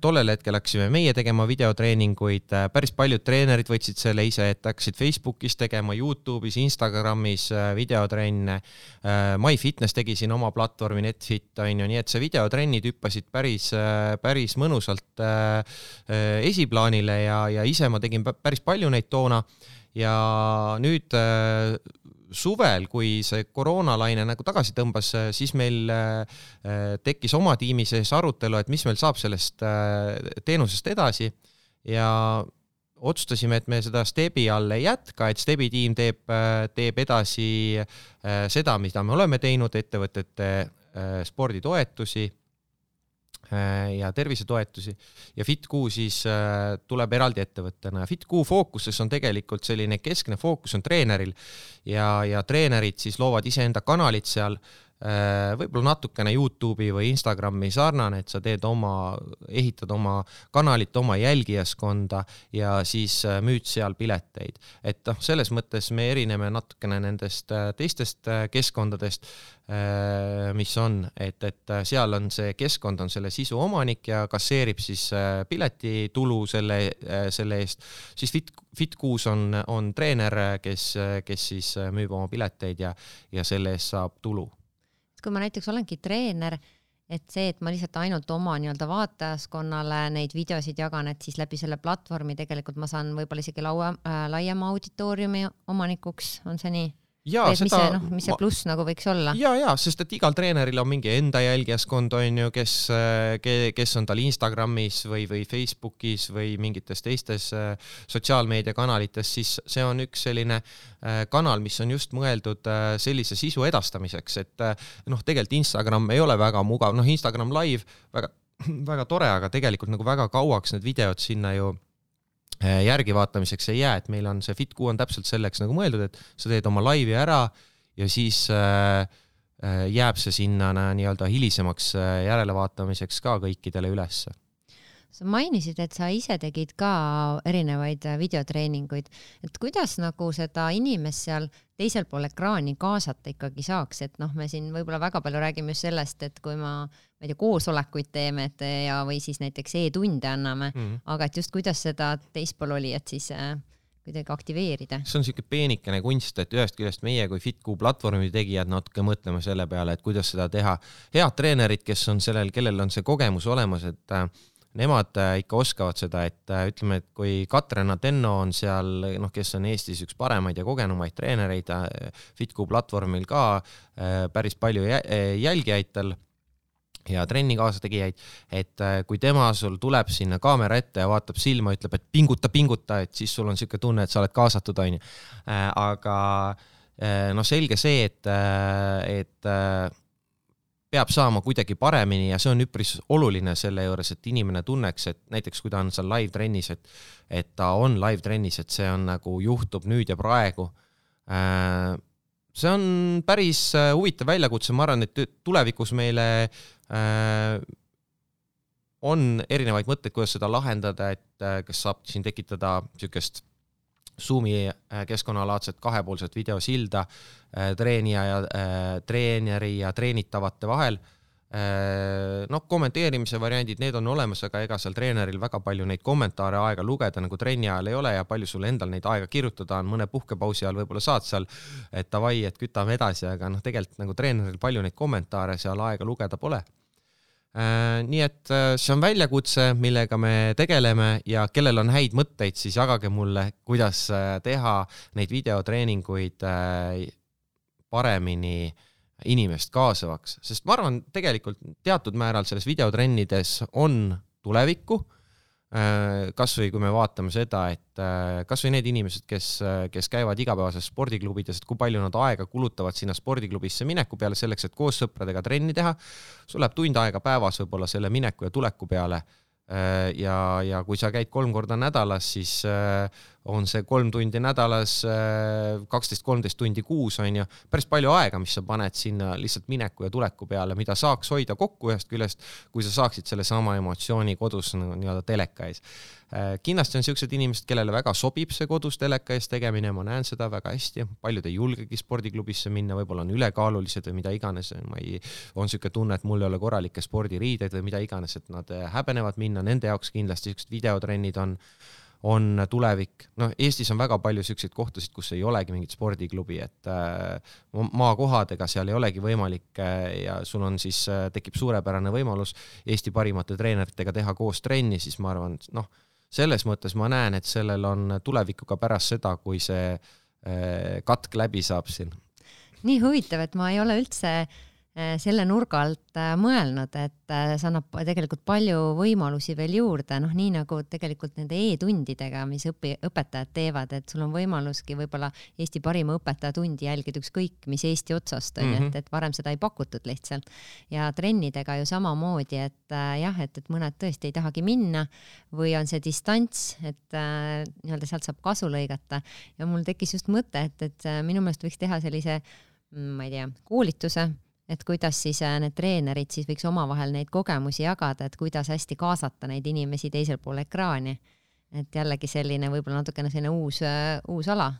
tollel hetkel hakkasime meie tegema videotreeninguid, päris paljud treenerid võtsid selle ise, et hakkasid Facebookis tegema, Youtube'is, Instagramis äh, videotrenne. Äh,. MyFitness tegi siin oma platvormi Netfit onju, nii et see videotrennid hüppasid päris, äh, päris mõnusalt äh, äh, esiplaanile ja, ja ise ma tegin päris palju neid toona. Ja nüüd äh, suvel, kui see koroonalaine nagu tagasi tõmbas, äh, siis meil äh, tekkis oma tiimi sees arutelu, et mis meil saab sellest teenusest edasi. Ja otsustasime, et me seda Stebi all ei jätka, et Stebi tiim teeb, teeb edasi seda, mida me oleme teinud, ettevõtete sporditoetusi. Äh, ja tervisetoetusi. Ja Fit2 siis äh, tuleb eraldi ettevõttena. Ja Fit2 fookuses on tegelikult selline keskne fookus on treeneril. Ja, ja treenerid siis loovad iseenda kanalit seal Äh, võib-olla natukene Youtube'i või Instagrami sarnane, et sa teed oma, ehitad oma kanalit, oma jälgijaskonda ja siis äh, müüd seal pileteid. et noh, selles mõttes me erineme natukene nendest äh, teistest keskkondadest, mis on, et, et seal on see keskkond on selle sisu omanik ja kasseerib siis piletitulu selle, selle eest, siis Fit, Fit6 on, on treener, kes, kes siis müüb oma pileteid ja, ja selle eest saab tulu kui ma näiteks olengi treener, et see, et ma lihtsalt ainult oma nii-öelda vaatajaskonnale neid videosid jagan, et siis läbi selle platvormi tegelikult ma saan võib-olla isegi laua äh,, laiema auditooriumi omanikuks, on see nii? Jaa, seda. mis see, noh, mis see pluss nagu võiks olla? ja, ja, sest et igal treeneril on mingi enda jälgijaskond, on ju, kes, kes on tal Instagramis või, või Facebookis või mingites teistes äh, sotsiaalmeediakanalites, siis see on üks selline äh, kanal, mis on just mõeldud äh, sellise sisu edastamiseks, et noh, tegelikult Instagram ei ole väga mugav, noh, Instagram live väga, väga tore, aga tegelikult nagu väga kauaks need videod sinna ju Äh, järgivaatamiseks ei jää, et meil on see Fit6 on täpselt selleks nagu mõeldud, et sa teed oma laivi ära ja siis äh, äh jääb see sinna nii-öelda hilisemaks äh, järelevaatamiseks ka kõikidele ülesse sa mainisid, et sa ise tegid ka erinevaid äh, videotreeninguid, et kuidas nagu seda inimest seal teisel pool ekraani kaasata ikkagi saaks, et noh, me siin võib-olla väga palju räägime just sellest, et kui ma, ma ei tea, koosolekuid teeme, et ja, või siis näiteks e-tunde anname mm, -hmm. aga et just kuidas seda teispool olijat siis äh, kuidagi aktiveerida. see on niisugune peenikene kunst, et ühest küljest meie kui Fit2 platvormi tegijad natuke mõtleme selle peale, et kuidas seda teha. head treenerid, kes on sellel, kellel on see kogemus olemas, et äh, nemad äh, ikka oskavad seda, et äh, ütleme, et kui Katrin Atenno on seal, noh, kes on Eestis üks paremaid ja kogenumaid treenereid, äh, Fitku platvormil ka päris palju jälgijaid tal ja trenni kaasategijaid, et kui tema sul tuleb sinna kaamera ette ja vaatab silma, ütleb, et pinguta, pinguta, et siis sul on niisugune tunne, et sa oled kaasatud, onju. aga noh, selge see, et, et peab saama kuidagi paremini ja see on üpris oluline selle juures, et inimene tunneks, et näiteks kui ta on seal live trennis, et, et ta on live trennis, et see on nagu juhtub nüüd ja praegu. Äh, see on päris äh, huvitav väljakutse, ma arvan, et tulevikus meile äh, on erinevaid mõtteid, kuidas seda lahendada, et kas saab siin tekitada niisugust Zoomi keskkonnalaadset kahepoolset videosilda treenija ja treeneri ja treenitavate vahel noh, kommenteerimise variandid, need on olemas, aga ega seal treeneril väga palju neid kommentaare aega lugeda nagu trenni ajal ei ole ja palju sul endal neid aega kirjutada on, mõne puhkepausi ajal võib-olla saad seal, et davai, et kütame edasi, aga noh, tegelikult nagu treeneril palju neid kommentaare seal aega lugeda pole. Nii et see on väljakutse, millega me tegeleme ja kellel on häid mõtteid, siis jagage mulle, kuidas teha neid videotreeninguid paremini äh, inimest kaasavaks, sest ma arvan, tegelikult teatud määral selles videotrennides on tulevikku. Äh, kasvõi kui me vaatame seda, et äh, kasvõi need inimesed, kes, kes käivad igapäevases spordiklubides, et kui palju nad aega kulutavad sinna spordiklubisse mineku peale selleks, et koos sõpradega trenni teha. sul läheb tund aega päevas võib-olla selle mineku ja tuleku peale Äh, ja, ja kui sa käid kolm korda nädalas, siis äh, on see kolm tundi nädalas, äh, kaksteist, kolmteist tundi kuus on ju, päris palju aega, mis sa paned sinna lihtsalt mineku ja tuleku peale, mida saaks hoida kokku ühest küljest, kui sa saaksid sellesama emotsiooni kodus nagu nii-öelda teleka ees. Äh, kindlasti on siuksed inimesed, kellele väga sobib see kodus teleka ees tegemine, ma näen seda väga hästi, paljud ei julgegi spordiklubisse minna, võib-olla on ülekaalulised või mida iganes, ma ei, on siuke tunne, et mul ei ole korralikke spordiriideid või mida iganes, et nad äh, häbenevad minna, nende jaoks kindlasti siuksed videotrennid on on tulevik, noh, Eestis on väga palju siukseid kohtasid, kus ei olegi mingit spordiklubi, et äh, maakohad, ega seal ei olegi võimalik ja sul on siis tekib suurepärane võimalus Eesti parimate treeneritega teha koos trenni, siis ma arvan, noh selles mõttes ma näen, et sellel on tulevikku ka pärast seda, kui see äh, katk läbi saab siin. nii huvitav, et ma ei ole üldse selle nurga alt äh, mõelnud, et see annab tegelikult palju võimalusi veel juurde, noh, nii nagu tegelikult nende e-tundidega, mis õpi-, õpetajad teevad, et sul on võimaluski võib-olla Eesti parima õpetaja tundi jälgida ükskõik mis Eesti otsast mm -hmm., et, et varem seda ei pakutud lihtsalt. ja trennidega ju samamoodi, et äh, jah, et, et mõned tõesti ei tahagi minna või on see distants, et äh, nii-öelda sealt saab kasu lõigata ja mul tekkis just mõte, et, et äh, minu meelest võiks teha sellise, mm, ma ei tea, koolituse et kuidas siis äh, need treenerid siis võiks omavahel neid kogemusi jagada, et kuidas hästi kaasata neid inimesi teisel pool ekraani. et jällegi selline võib-olla natukene selline uus, äh, uus ala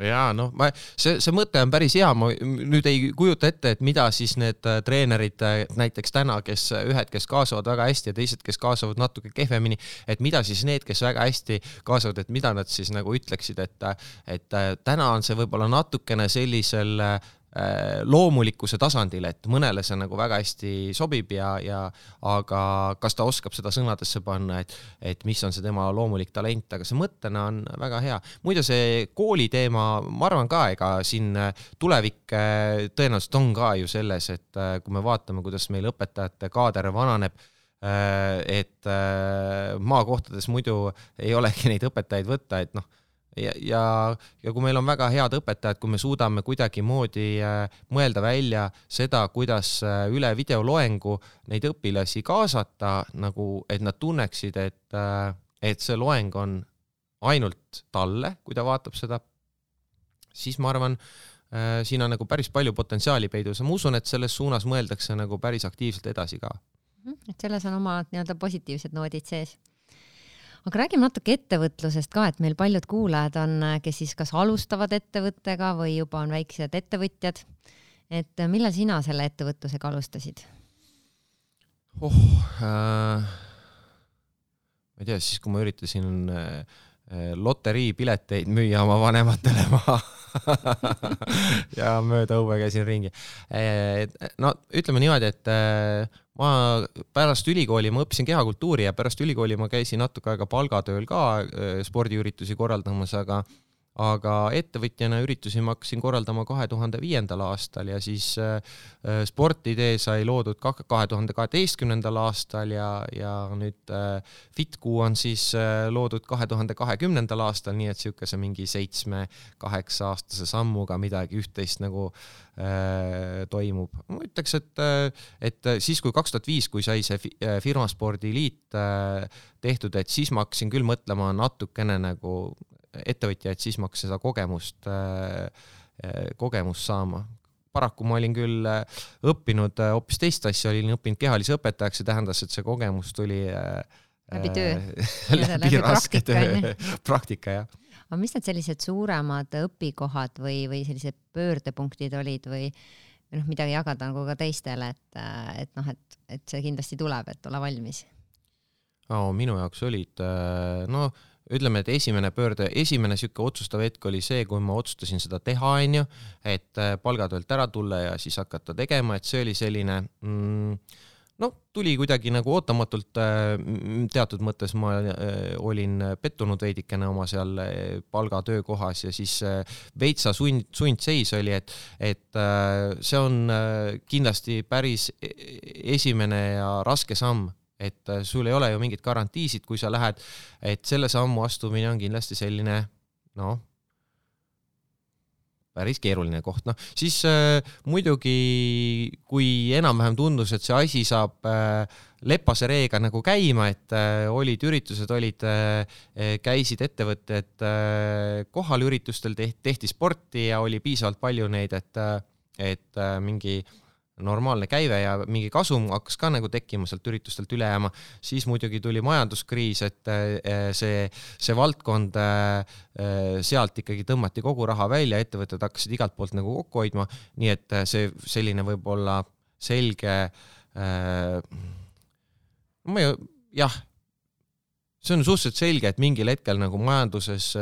ja noh, ma, see, see mõte on päris hea, ma nüüd ei kujuta ette, et mida siis need äh, treenerid näiteks täna, kes ühed, kes kaasavad väga hästi ja teised, kes kaasavad natuke kehvemini, et mida siis need, kes väga hästi kaasavad, et mida nad siis nagu ütleksid, et, et täna on see võib-olla natukene sellisel Äh, loomulikkuse tasandil, et mõnele see nagu väga hästi sobib ja, ja aga kas ta oskab seda sõnadesse panna, et, et mis on see tema loomulik talent, aga see mõttena on väga hea. muide, see kooli teema, ma arvan ka, ega siin tulevik äh, tõenäoliselt on ka ju selles, et äh, kui me vaatame, kuidas meil õpetajate kaader vananeb, et maakohtades muidu ei olegi neid õpetajaid võtta, et noh ja, ja, ja kui meil on väga head õpetajad, kui me suudame kuidagimoodi äh, mõelda välja seda, kuidas äh, üle videoloengu neid õpilasi kaasata, nagu et nad tunneksid, et, äh, et see loeng on ainult talle, kui ta vaatab seda, siis ma arvan, siin on nagu päris palju potentsiaali peidus ja ma usun, et selles suunas mõeldakse nagu päris aktiivselt edasi ka. Mhm, et selles on omad nii-öelda positiivsed noodid sees aga räägime natuke ettevõtlusest ka, et meil paljud kuulajad on, kes siis kas alustavad ettevõttega või juba on väiksed ettevõtjad. et millal sina selle ettevõtlusega alustasid? oh äh,, ma ei tea, siis kui ma üritasin äh, loteriipileteid müüa oma vanematele maha ja mööda õue käisin ringi. Äh, no ütleme niimoodi, et äh, ma pärast ülikooli, ma õppisin kehakultuuri ja pärast ülikooli ma käisin natuke aega palgatööl ka äh, spordiüritusi korraldamas, aga aga ettevõtjana üritusi ma hakkasin korraldama kahe tuhande viiendal aastal ja siis äh, äh Sportidee sai loodud kahe tuhande kaheteistkümnendal aastal ja, ja nüüd äh, FitQ on siis loodud kahe tuhande kahekümnendal aastal, nii et niisuguse mingi seitsme-kaheksa aastase sammuga midagi üht-teist nagu äh, toimub. ma ütleks, et, et siis, kui kaks tuhat viis, kui sai see firmaspordiliit äh, tehtud, et siis ma hakkasin küll mõtlema natukene nagu ettevõtjaid, siis ma hakkasin seda kogemust, äh, äh, kogemust saama. paraku ma olin küll äh, õppinud hoopis teist asja, olin õppinud kehalise õpetajaks, see tähendas, et see kogemus tuli läbi töö läbi, läbi raske töö, praktika jah aga mis need sellised suuremad õpikohad või, või sellised pöördepunktid olid või noh, midagi jagada nagu ka teistele, et, et noh, et, et see kindlasti tuleb, et ole valmis oh,? minu jaoks olid no ütleme, et esimene pöörde, esimene sihuke otsustav hetk oli see, kui ma otsustasin seda teha, onju, et palgatöölt ära tulla ja siis hakata tegema, et see oli selline mm, noh, tuli kuidagi nagu ootamatult, äh, teatud mõttes ma äh, olin pettunud veidikene oma seal äh, palgatöökohas ja siis veitsa sund, sundseis oli, et, et see on kindlasti päris e-, esimene ja raske samm et sul ei ole ju mingit garantiisid, kui sa lähed, et selle sammu astumine on kindlasti selline noh päris keeruline koht, noh siis äh, muidugi kui enam-vähem tundus, et see asi saab äh, lepase reega nagu käima, et äh, olid üritused, olid äh,, käisid ettevõtted äh, kohal üritustel, tehti sporti ja oli piisavalt palju neid, et, äh, et äh, mingi äh, normaalne käive ja mingi kasum hakkas ka nagu tekkima sealt üritustelt üle jääma, siis muidugi tuli majanduskriis, et eh, see, see valdkond, eh, eh, sealt ikkagi tõmmati kogu raha välja, ettevõtted hakkasid igalt poolt nagu kokku hoidma, nii et see selline võib-olla selge äh,, ma ei, jah see on suhteliselt selge, et mingil hetkel nagu majanduses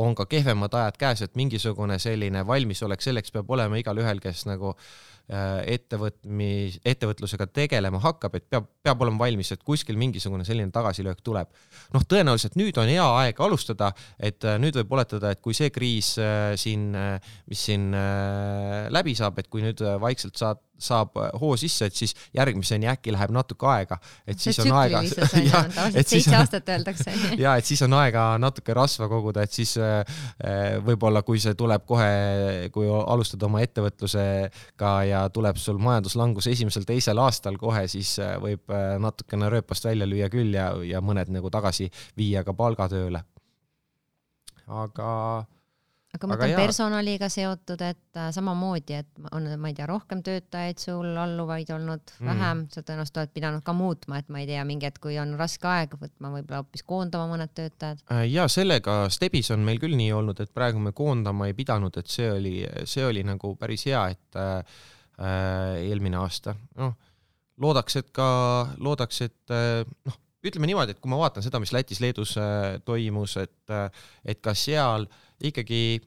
on ka kehvemad ajad käes, et mingisugune selline valmisolek selleks peab olema igalühel, kes nagu äh, ettevõtmis, ettevõtlusega tegelema hakkab, et peab, peab olema valmis, et kuskil mingisugune selline tagasilöök tuleb. noh, tõenäoliselt nüüd on hea aeg alustada, et äh, nüüd võib oletada, et kui see kriis äh, siin, mis siin läbi saab, et kui nüüd vaikselt saad saab hoo sisse, et siis järgmiseni äkki läheb natuke aega, et siis on aega. seitse aastat öeldakse. ja et siis on aega natuke rasva koguda, et siis äh, äh, võib-olla, kui see tuleb kohe, kui alustad oma ettevõtlusega ja tuleb sul majanduslangus esimesel-teisel aastal kohe, siis äh, võib natukene rööpast välja lüüa küll ja, ja mõned nagu tagasi viia ka palgatööle. aga aga ma mõtlen personaliga seotud, et äh, samamoodi, et on, ma ei tea, rohkem töötajaid sul, alluvaid olnud mm. vähem, sa tõenäoliselt oled pidanud ka muutma, et ma ei tea, mingi hetk, kui on raske aeg, võtma võib-olla hoopis koondama mõned töötajad. Äh, ja sellega Stebis on meil küll nii olnud, et praegu me koondama ei pidanud, et see oli, see oli nagu päris hea, et äh, äh eelmine aasta, noh, loodaks, et ka, loodaks, et äh, noh, ütleme niimoodi, et kui ma vaatan seda, mis Lätis-Leedus äh, toimus, et, et ka seal äh, ikkagi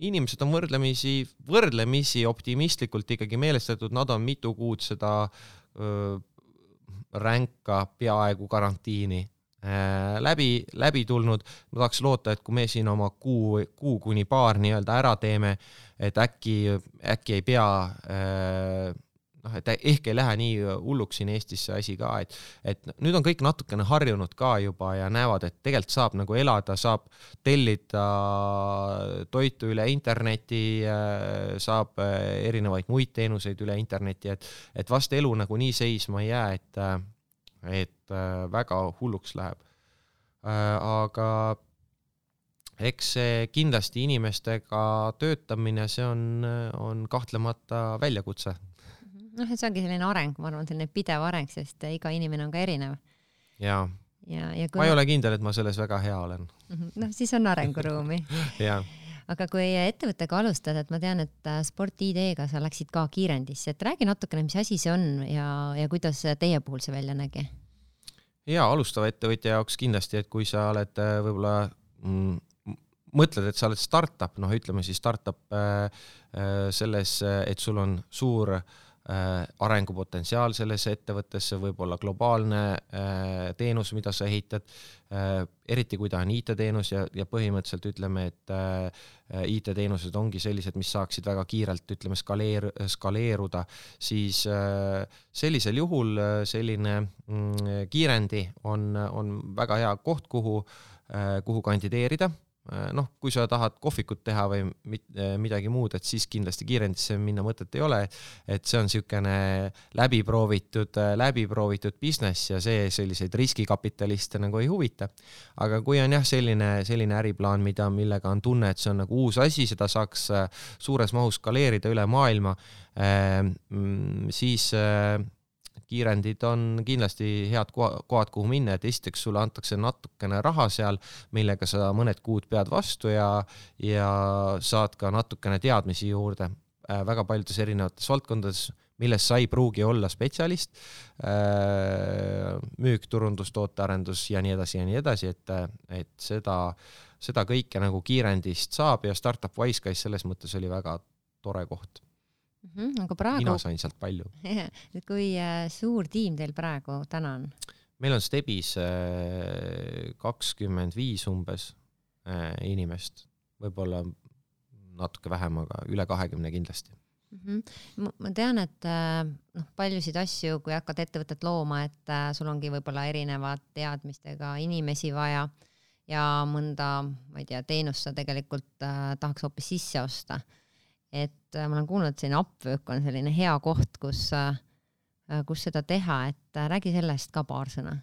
inimesed on võrdlemisi, võrdlemisi optimistlikult ikkagi meelestatud, nad on mitu kuud seda öö, ränka peaaegu karantiini äh, läbi, läbi tulnud. ma tahaks loota, et kui me siin oma kuu, kuu kuni paar nii-öelda ära teeme, et äkki, äkki ei pea äh, noh, et ehk ei lähe nii hulluks siin Eestis see asi ka, et, et nüüd on kõik natukene harjunud ka juba ja näevad, et tegelikult saab nagu elada, saab tellida toitu üle interneti, saab erinevaid muid teenuseid üle interneti, et, et vast elu nagu nii seisma ei jää, et, et väga hulluks läheb. aga eks see kindlasti inimestega töötamine, see on, on kahtlemata väljakutse noh, see ongi selline areng, ma arvan, selline pidev areng, sest iga inimene on ka erinev. jaa. ja, ja kui... ma ei ole kindel, et ma selles väga hea olen. Mhm. noh, siis on arenguruumi jaa aga kui ettevõttega alustad, et ma tean, et äh, Sport ID-ga sa läksid ka kiirendisse, et räägi natukene, mis asi see on ja, ja kuidas teie puhul see välja nägi? ja alustava ettevõtja jaoks kindlasti, et kui sa oled äh, võib-olla mm, mõtled, et sa oled startup, noh, ütleme siis startup äh, äh, selles, et sul on suur Äh, arengupotentsiaal sellesse ettevõttesse, võib-olla globaalne äh, teenus, mida sa ehitad, äh, eriti kui ta on IT-teenus ja, ja põhimõtteliselt ütleme, et IT-teenused ongi sellised, mis saaksid väga kiirelt, ütleme, skaleer-, skaleeruda, siis sellisel juhul selline mm, kiirendi on, on väga hea koht, kuhu, kuhu kandideerida. Äh, noh, kui sa tahad kohvikut teha või äh, midagi muud, et siis kindlasti kiirendisse minna mõtet ei ole. et see on niisugune läbiproovitud, äh, läbiproovitud business ja see selliseid riskikapitaliste nagu ei huvita. aga kui on jah, selline, selline äriplaan, mida, millega on tunne, et see on nagu uus asi, seda saaks suures mahus skaleerida üle maailma, mm, siis kiirendid on kindlasti head kohad, kuhu minna, et esiteks sulle antakse natukene raha seal, millega sa mõned kuud pead vastu ja, ja saad ka natukene teadmisi juurde. Äh, väga paljudes erinevates valdkondades, milles sa ei pruugi olla spetsialist äh,, müük, turundus, tootearendus ja nii edasi ja nii edasi, et, et seda, seda kõike nagu kiirendist saab ja Startup Wiseguys selles mõttes oli väga tore koht mm. -hmm, aga praegu. mina sain sealt palju et kui äh, suur tiim teil praegu täna on? meil on Stebis äh, kakskümmend viis umbes äh, inimest, võib-olla natuke vähem, aga üle kahekümne kindlasti mm. -hmm. ma tean, et noh, paljusid asju, kui hakkad ettevõtet looma, et sul ongi võib-olla erinevate teadmistega inimesi vaja ja mõnda, ma ei tea, teenust sa tegelikult tahaks hoopis sisse osta et äh, ma olen kuulnud, et selline Upwork on selline hea koht, kus, äh, kus seda teha, et äh, räägi sellest ka paar sõna.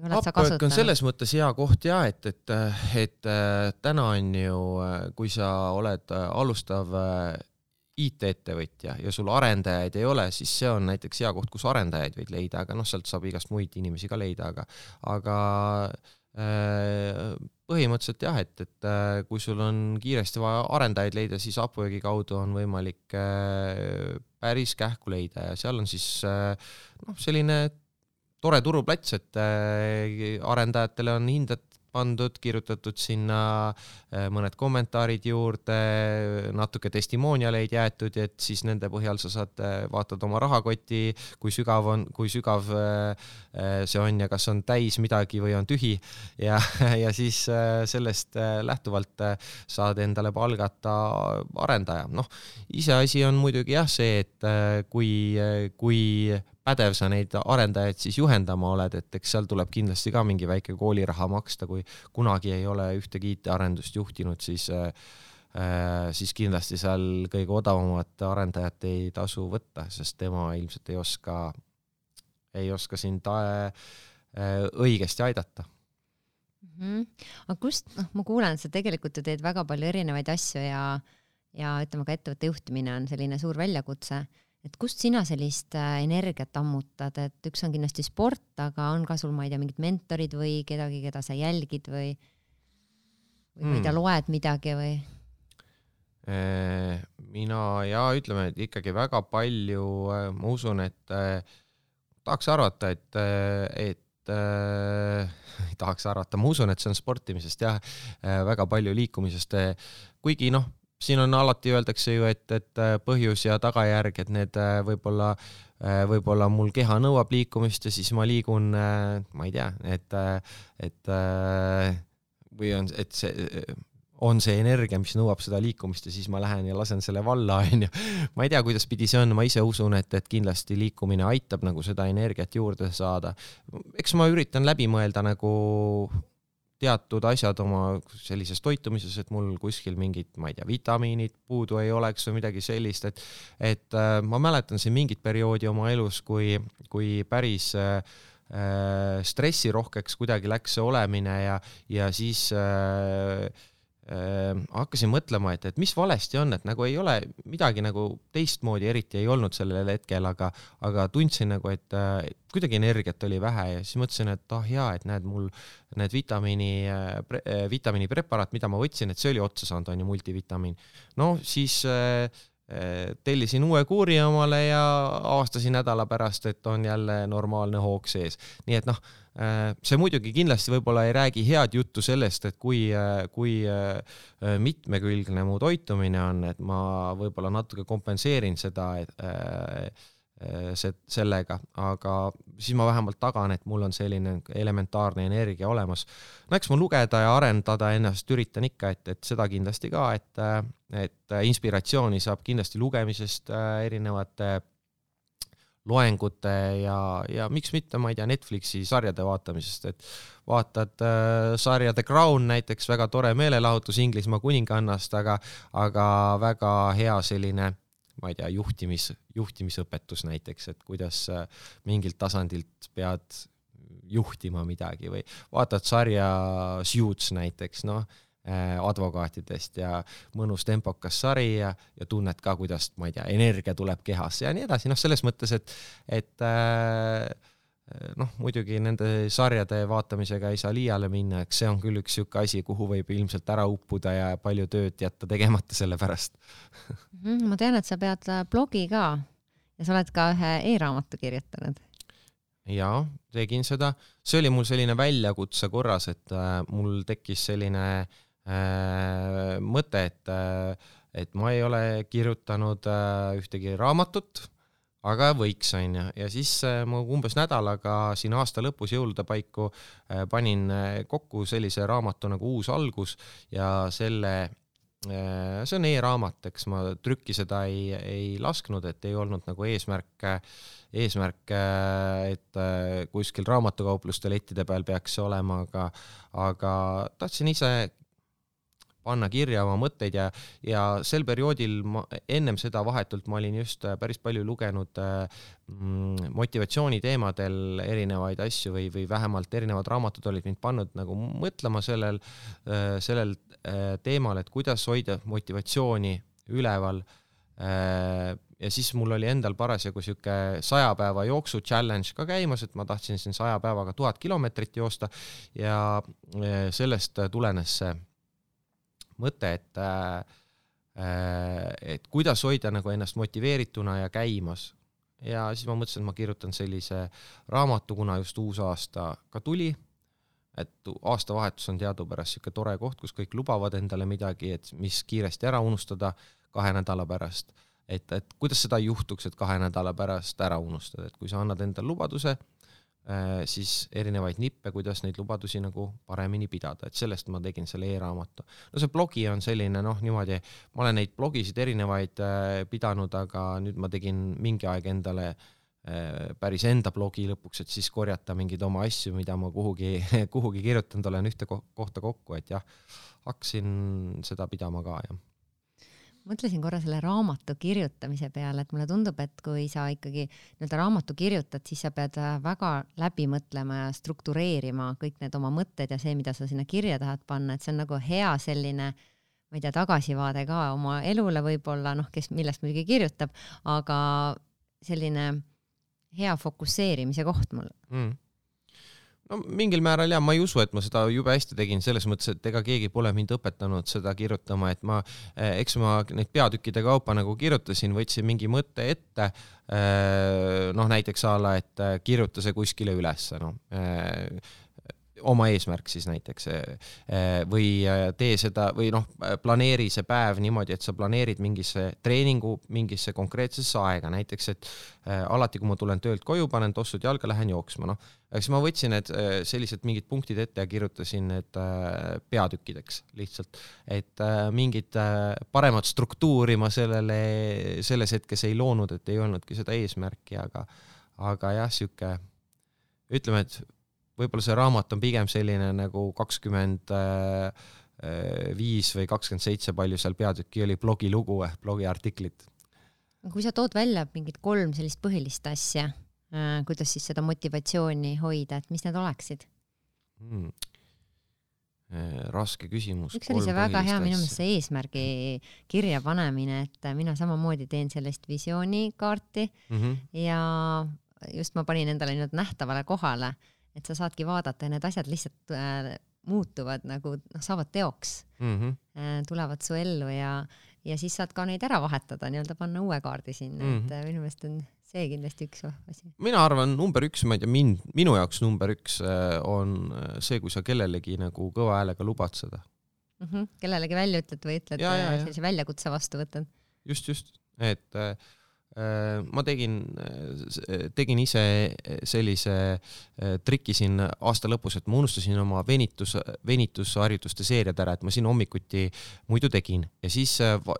Upwork on selles mõttes hea koht ja et, et, et täna on ju, kui sa oled alustav IT-ettevõtja ja sul arendajaid ei ole, siis see on näiteks hea koht, kus arendajaid võid leida, aga noh, sealt saab igast muid inimesi ka leida, aga, aga põhimõtteliselt jah, et, et äh, kui sul on kiiresti vaja arendajaid leida, siis Upworki kaudu on võimalik äh, päris kähku leida ja seal on siis äh, noh, selline tore turuplats, et arendajatele on hinded pandud, kirjutatud sinna äh, mõned kommentaarid juurde, natuke testimonialeid jäetud, et siis nende põhjal sa saad, äh, vaatad oma rahakoti, kui sügav on, kui sügav äh, see on ja kas on täis midagi või on tühi ja, ja siis sellest lähtuvalt saad endale palgata arendaja. noh, iseasi on muidugi jah see, et kui, kui pädev sa neid arendajaid siis juhendama oled, et eks seal tuleb kindlasti ka mingi väike kooliraha maksta, kui kunagi ei ole ühtegi IT-arendust juhtinud, siis äh, siis kindlasti seal kõige odavamat arendajat ei tasu võtta, sest tema ilmselt ei oska, ei oska sind äh, õigesti aidata mm. -hmm. aga kust, noh, ma kuulen, sa tegelikult ju teed väga palju erinevaid asju ja, ja ütleme ka ettevõtte juhtimine on selline suur väljakutse et kust sina sellist äh, energiat ammutad, et üks on kindlasti sport, aga on ka sul, ma ei tea, mingid mentorid või kedagi, keda sa jälgid või, või mm. ma ei tea, loed midagi või? Äh, mina ja ütleme, et ikkagi väga palju, äh, ma usun, et tahaks arvata, et, et ei tahaks arvata, ma usun, et see on sportimisest jah, väga palju liikumisest, kuigi noh siin on alati öeldakse ju, et, et äh, põhjus ja tagajärg, et need äh, võib-olla, äh, võib-olla mul keha nõuab liikumist ja siis ma liigun, ma ei tea, et, et või on, et see on see energia, mis nõuab seda liikumist ja siis ma lähen ja lasen selle valla, onju. ma ei tea, kuidas pidi see on, ma ise usun, et, et kindlasti liikumine aitab nagu seda energiat juurde saada. eks ma üritan läbi mõelda nagu teatud asjad oma sellises toitumises, et mul kuskil mingid, ma ei tea, vitamiinid puudu ei oleks või midagi sellist, et et äh, ma mäletan siin mingit perioodi oma elus, kui, kui päris äh, äh stressirohkeks kuidagi läks see olemine ja, ja siis äh, hakkasin mõtlema, et, et mis valesti on, et nagu ei ole midagi nagu teistmoodi eriti ei olnud sellel hetkel, aga, aga tundsin nagu, et äh, kuidagi energiat oli vähe ja siis mõtlesin, et ah jaa, et näed, mul need vitamiini äh,, vitamiinipreparaat, mida ma võtsin, et see oli otsa saanud, on ju, multivitamiin. no siis äh, tellisin uue kuuri omale ja avastasin nädala pärast, et on jälle normaalne hoog sees. nii et noh Äh, see muidugi kindlasti võib-olla ei räägi head juttu sellest, et kui, äh, kui mitmekülgne mu toitumine on, et ma võib-olla natuke kompenseerin seda, et see, sellega, aga siis ma vähemalt tagan, et mul on selline elementaarne energia olemas. no eks ma lugeda ja arendada ennast üritan ikka, et, et seda kindlasti ka, et, et inspiratsiooni saab kindlasti lugemisest, erinevate loengute ja, ja miks mitte, ma ei tea, Netflixi sarjade vaatamisest, et vaatad äh, sarja The Crown näiteks, väga tore meelelahutus Inglismaa kuningannast, aga, aga väga hea selline ma ei tea, juhtimis, juhtimisõpetus näiteks, et kuidas äh, mingilt tasandilt pead juhtima midagi või vaatad sarja Suits näiteks, noh, advokaatidest ja mõnus tempokas sari ja, ja tunned ka, kuidas, ma ei tea, energia tuleb kehasse ja nii edasi, noh, selles mõttes, et, et äh, noh, muidugi nende sarjade vaatamisega ei saa liiale minna, eks see on küll üks niisugune asi, kuhu võib ilmselt ära uppuda ja palju tööd jätta tegemata selle pärast. Mhm, ma tean, et sa pead blogi ka ja sa oled ka ühe e-raamatu kirjutanud. Jaa, tegin seda, see oli mul selline väljakutse korras, et äh, mul tekkis selline äh, mõte, et äh,, et ma ei ole kirjutanud äh, ühtegi raamatut, aga võiks, onju, ja siis äh, ma umbes nädalaga siin aasta lõpus jõulude paiku äh, panin äh, kokku sellise raamatu nagu Uus algus ja selle see on e-raamat, eks ma trükki seda ei, ei lasknud, et ei olnud nagu eesmärk eesmärk, et kuskil raamatukaupluste lettide peal peaks see olema, aga, aga tahtsin ise panna kirja oma mõtteid ja, ja sel perioodil ma ennem seda vahetult ma olin just äh, päris palju lugenud äh, mm, motivatsiooni teemadel erinevaid asju või, või vähemalt erinevad raamatud olid mind pannud nagu mõtlema sellel, sellel teemal, et kuidas hoida motivatsiooni üleval. Ja siis mul oli endal parasjagu sihuke saja päeva jooksu challenge ka käimas, et ma tahtsin siin saja päevaga tuhat kilomeetrit joosta ja sellest tulenes see mõte, et et kuidas hoida nagu ennast motiveerituna ja käimas. ja siis ma mõtlesin, et ma kirjutan sellise raamatu, kuna just uus aasta ka tuli, et aastavahetus on teadupärast niisugune tore koht, kus kõik lubavad endale midagi, et mis kiiresti ära unustada kahe nädala pärast. Et, et kuidas seda ei juhtuks, et kahe nädala pärast ära unustada, et kui sa annad endale lubaduse, äh, siis erinevaid nippe, kuidas neid lubadusi nagu paremini pidada, et sellest ma tegin selle e-raamatu. no see blogi on selline noh, niimoodi, ma olen neid blogisid erinevaid äh, pidanud, aga nüüd ma tegin mingi aeg endale äh, päris enda blogi lõpuks, et siis korjata mingeid oma asju, mida ma kuhugi, kuhugi kirjutanud olen ühte kohta kokku, et jah, hakkasin seda pidama ka, jah mõtlesin korra selle raamatu kirjutamise peale, et mulle tundub, et kui sa ikkagi nii-öelda raamatu kirjutad, siis sa pead äh, väga läbi mõtlema ja struktureerima kõik need oma mõtted ja see, mida sa sinna kirja tahad panna, et see on nagu hea selline ma ei tea, tagasivaade ka oma elule võib-olla, noh, kes millest muidugi kirjutab, aga selline hea fokusseerimise koht mul. Mm no mingil määral ja ma ei usu, et ma seda jube hästi tegin, selles mõttes, et ega keegi pole mind õpetanud seda kirjutama, et ma, eh, eks ma neid peatükkide kaupa nagu kirjutasin, võtsin mingi mõtte ette, eh, noh näiteks a la, et eh, kirjuta see kuskile ülesse, noh oma eesmärk siis näiteks või tee seda või noh, planeeri see päev niimoodi, et sa planeerid mingisse treeningu mingisse konkreetsesse aega, näiteks et alati, kui ma tulen töölt koju, panen tossud jalga, lähen jooksma, noh. siis ma võtsin need sellised mingid punktid ette ja kirjutasin need peatükkideks lihtsalt, et mingit paremat struktuuri ma sellele, selles hetkes ei loonud, et ei olnudki seda eesmärki, aga, aga jah, sihuke ütleme, et võib-olla see raamat on pigem selline nagu kakskümmend viis või kakskümmend seitse, palju seal peatüki oli, blogilugu ehk blogiartiklit. kui sa tood välja mingid kolm sellist põhilist asja, äh, kuidas siis seda motivatsiooni hoida, et mis need oleksid hmm.? raske küsimus. üks oli see väga hea minu meelest see eesmärgi kirja panemine, et mina samamoodi teen sellist visioonikaarti mm -hmm. ja just ma panin endale nii-öelda nähtavale kohale et sa saadki vaadata ja need asjad lihtsalt äh, muutuvad nagu noh, saavad teoks mm, -hmm. äh, tulevad su ellu ja, ja siis saad ka neid ära vahetada, nii-öelda panna uue kaardi sinna mm, -hmm. et äh, minu meelest on see kindlasti üks asi. mina arvan, number üks, ma ei tea, mind, minu jaoks number üks äh, on äh, see, kui sa kellelegi nagu kõva häälega lubad seda mm. -hmm. kellelegi välja ütled või ütled, sellise väljakutse vastu võtad. just, just, et Äh, ma tegin, äh, tegin ise sellise äh, triki siin aasta lõpus, et ma unustasin oma venitus, venitusharjutuste seeriad ära, et ma siin hommikuti muidu tegin ja siis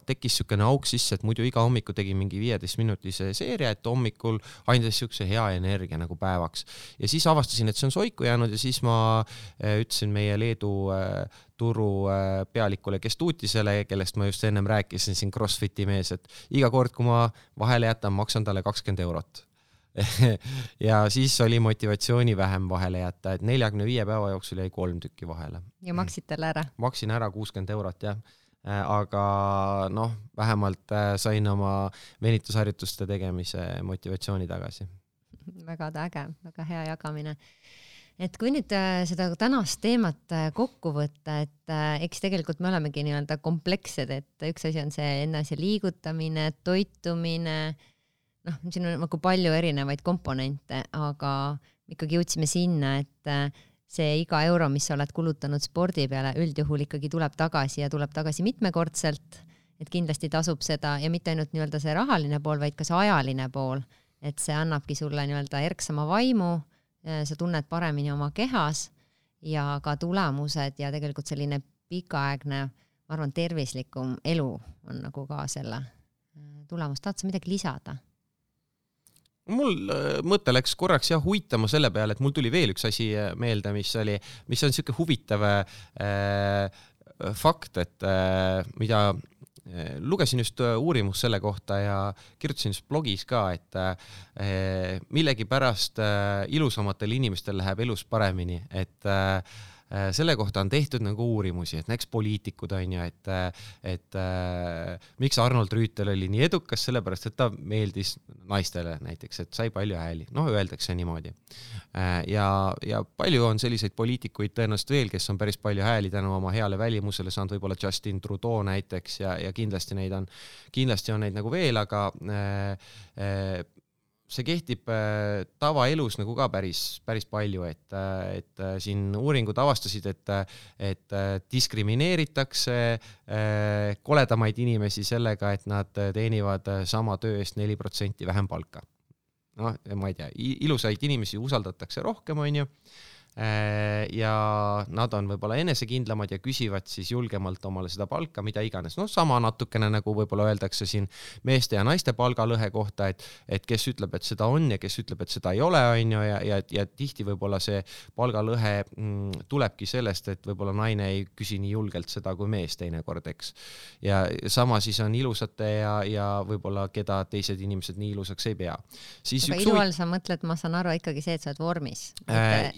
tekkis niisugune auk sisse, et muidu iga hommiku tegin mingi viieteistminutise seeria, et hommikul andis niisuguse hea energia nagu päevaks. ja siis avastasin, et see on soiku jäänud ja siis ma ütlesin meie Leedu turupealikule äh, Kestuutisele, kellest ma just ennem rääkisin, siin Crossfiti mees, et iga kord, kui ma vahele jätan, maksan talle kakskümmend eurot ja siis oli motivatsiooni vähem vahele jätta, et neljakümne viie päeva jooksul jäi kolm tükki vahele. ja maksid talle ära? maksin ära kuuskümmend eurot jah äh, aga noh, vähemalt äh, sain oma venitusharjutuste tegemise motivatsiooni tagasi. väga äge, väga hea jagamine et kui nüüd äh, seda tänast teemat kokku võtta, et eks tegelikult me olemegi nii-öelda komplekssed, et üks asi on see enese liigutamine, toitumine noh, siin on nagu palju erinevaid komponente, aga ikkagi jõudsime sinna, et äh, see iga euro, mis sa oled kulutanud spordi peale, üldjuhul ikkagi tuleb tagasi ja tuleb tagasi mitmekordselt. et kindlasti tasub seda ja mitte ainult nii-öelda see rahaline pool, vaid ka see ajaline pool, et see annabki sulle nii-öelda erksama vaimu, äh, sa tunned paremini oma kehas ja ka tulemused ja tegelikult selline pikaaegne, ma arvan, tervislikum elu on nagu ka selle äh, tulemus. tahad sa midagi lisada? mul äh, mõte läks korraks jah uitama selle peale, et mul tuli veel üks asi äh, meelde, mis oli, mis on siuke huvitav äh, fakt, et äh, mida äh, lugesin just uurimust selle kohta ja kirjutasin just blogis ka, et äh, millegipärast äh, ilusamatel inimestel läheb elus paremini, et äh, Äh, selle kohta on tehtud nagu uurimusi, et näiteks poliitikud on ju, et, et äh, miks Arnold Rüütel oli nii edukas, sellepärast et ta meeldis naistele näiteks, et sai palju hääli, noh, öeldakse niimoodi äh,. ja, ja palju on selliseid poliitikuid tõenäoliselt veel, kes on päris palju hääli tänu oma heale välimusele saanud, võib-olla Justin Trudeau näiteks ja, ja kindlasti neid on, kindlasti on neid nagu veel, aga äh, äh, see kehtib äh, tavaelus nagu ka päris, päris palju, et, äh, et äh, siin uuringud avastasid, et, et diskrimineeritakse koledamaid inimesi sellega, et nad teenivad sama töö eest neli protsenti vähem palka. noh, ma ei tea, ilusaid inimesi usaldatakse rohkem, onju ja nad on võib-olla enesekindlamad ja küsivad siis julgemalt omale seda palka, mida iganes. noh, sama natukene nagu võib-olla öeldakse siin meeste ja naiste palgalõhe kohta, et, et kes ütleb, et seda on ja kes ütleb, et seda ei ole, on ju, ja, ja, ja tihti võib-olla see palgalõhe mm, tulebki sellest, et võib-olla naine ei küsi nii julgelt seda kui mees teinekord, eks. ja sama siis on ilusate ja, ja võib-olla keda teised inimesed nii ilusaks ei pea. aga ilu all sa mõtled, ma saan aru ikkagi see, et sa oled vormis äh,.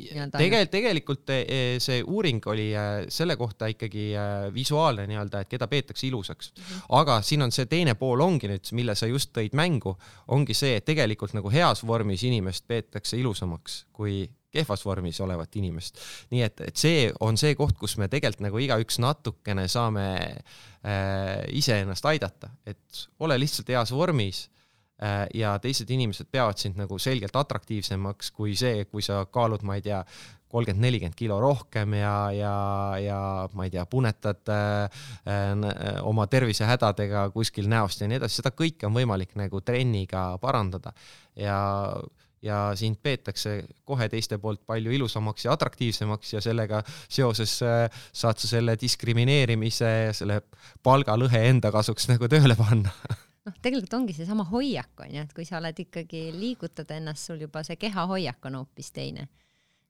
Tegel, tegelikult eh, see uuring oli eh, selle kohta ikkagi eh, visuaalne nii-öelda, et keda peetakse ilusaks mm. -hmm. aga siin on see teine pool ongi nüüd, mille sa just tõid mängu, ongi see, et tegelikult nagu heas vormis inimest peetakse ilusamaks kui kehvas vormis olevat inimest. nii et, et see on see koht, kus me tegelikult nagu igaüks natukene saame äh, iseennast aidata, et ole lihtsalt heas vormis ja teised inimesed peavad sind nagu selgelt atraktiivsemaks kui see, kui sa kaalud, ma ei tea, kolmkümmend, nelikümmend kilo rohkem ja, ja, ja ma ei tea, punetad äh, äh, oma tervisehädadega kuskil näost ja nii edasi, seda kõike on võimalik nagu trenniga parandada. Ja ja sind peetakse kohe teiste poolt palju ilusamaks ja atraktiivsemaks ja sellega seoses äh, saad sa selle diskrimineerimise ja selle palgalõhe enda kasuks nagu tööle panna noh, tegelikult ongi seesama hoiak on ju, et kui sa oled ikkagi, liigutad ennast, sul juba see kehahoiak on hoopis teine.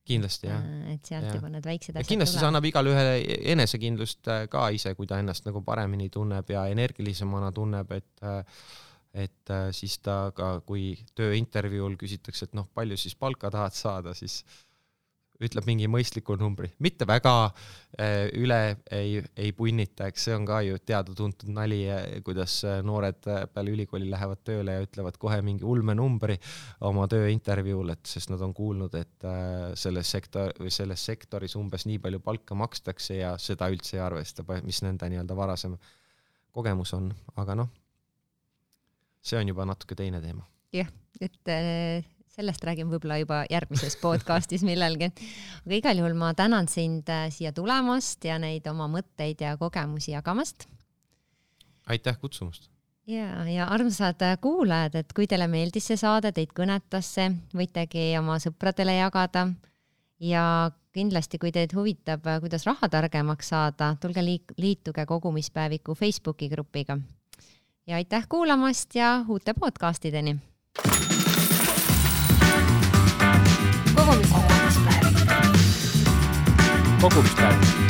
kindlasti jah. Äh, et sealt ja. juba need väiksed asjad kindlasti see annab igale ühele enesekindlust äh, ka ise, kui ta ennast nagu paremini tunneb ja energilisemana tunneb, et äh, et siis ta ka, kui tööintervjuul küsitakse, et noh, palju siis palka tahad saada, siis ütleb mingi mõistliku numbri, mitte väga äh, üle ei, ei punnita, eks see on ka ju teada-tuntud nali, äh, kuidas äh, noored peale ülikooli lähevad tööle ja ütlevad kohe mingi ulmenumbri oma tööintervjuul, et sest nad on kuulnud, et selles sektor või selles sektoris umbes nii palju palka makstakse ja seda üldse ei arvesta, mis nende nii-öelda varasem kogemus on, aga noh, see on juba natuke teine teema. jah, et sellest räägime võib-olla juba järgmises podcastis millalgi. aga igal juhul ma tänan sind äh, siia tulemast ja neid oma mõtteid ja kogemusi jagamast. aitäh kutsumast. ja, ja armsad äh, kuulajad, et kui teile meeldis see saade, teid kõnetas see, võitegi oma sõpradele jagada ja kindlasti, kui teid huvitab, äh, kuidas raha targemaks saada, tulge liik-, liituge kogumispäeviku Facebooki grupiga. ja aitäh kuulamast ja uute podcastideni kogumispäev. kogumispäev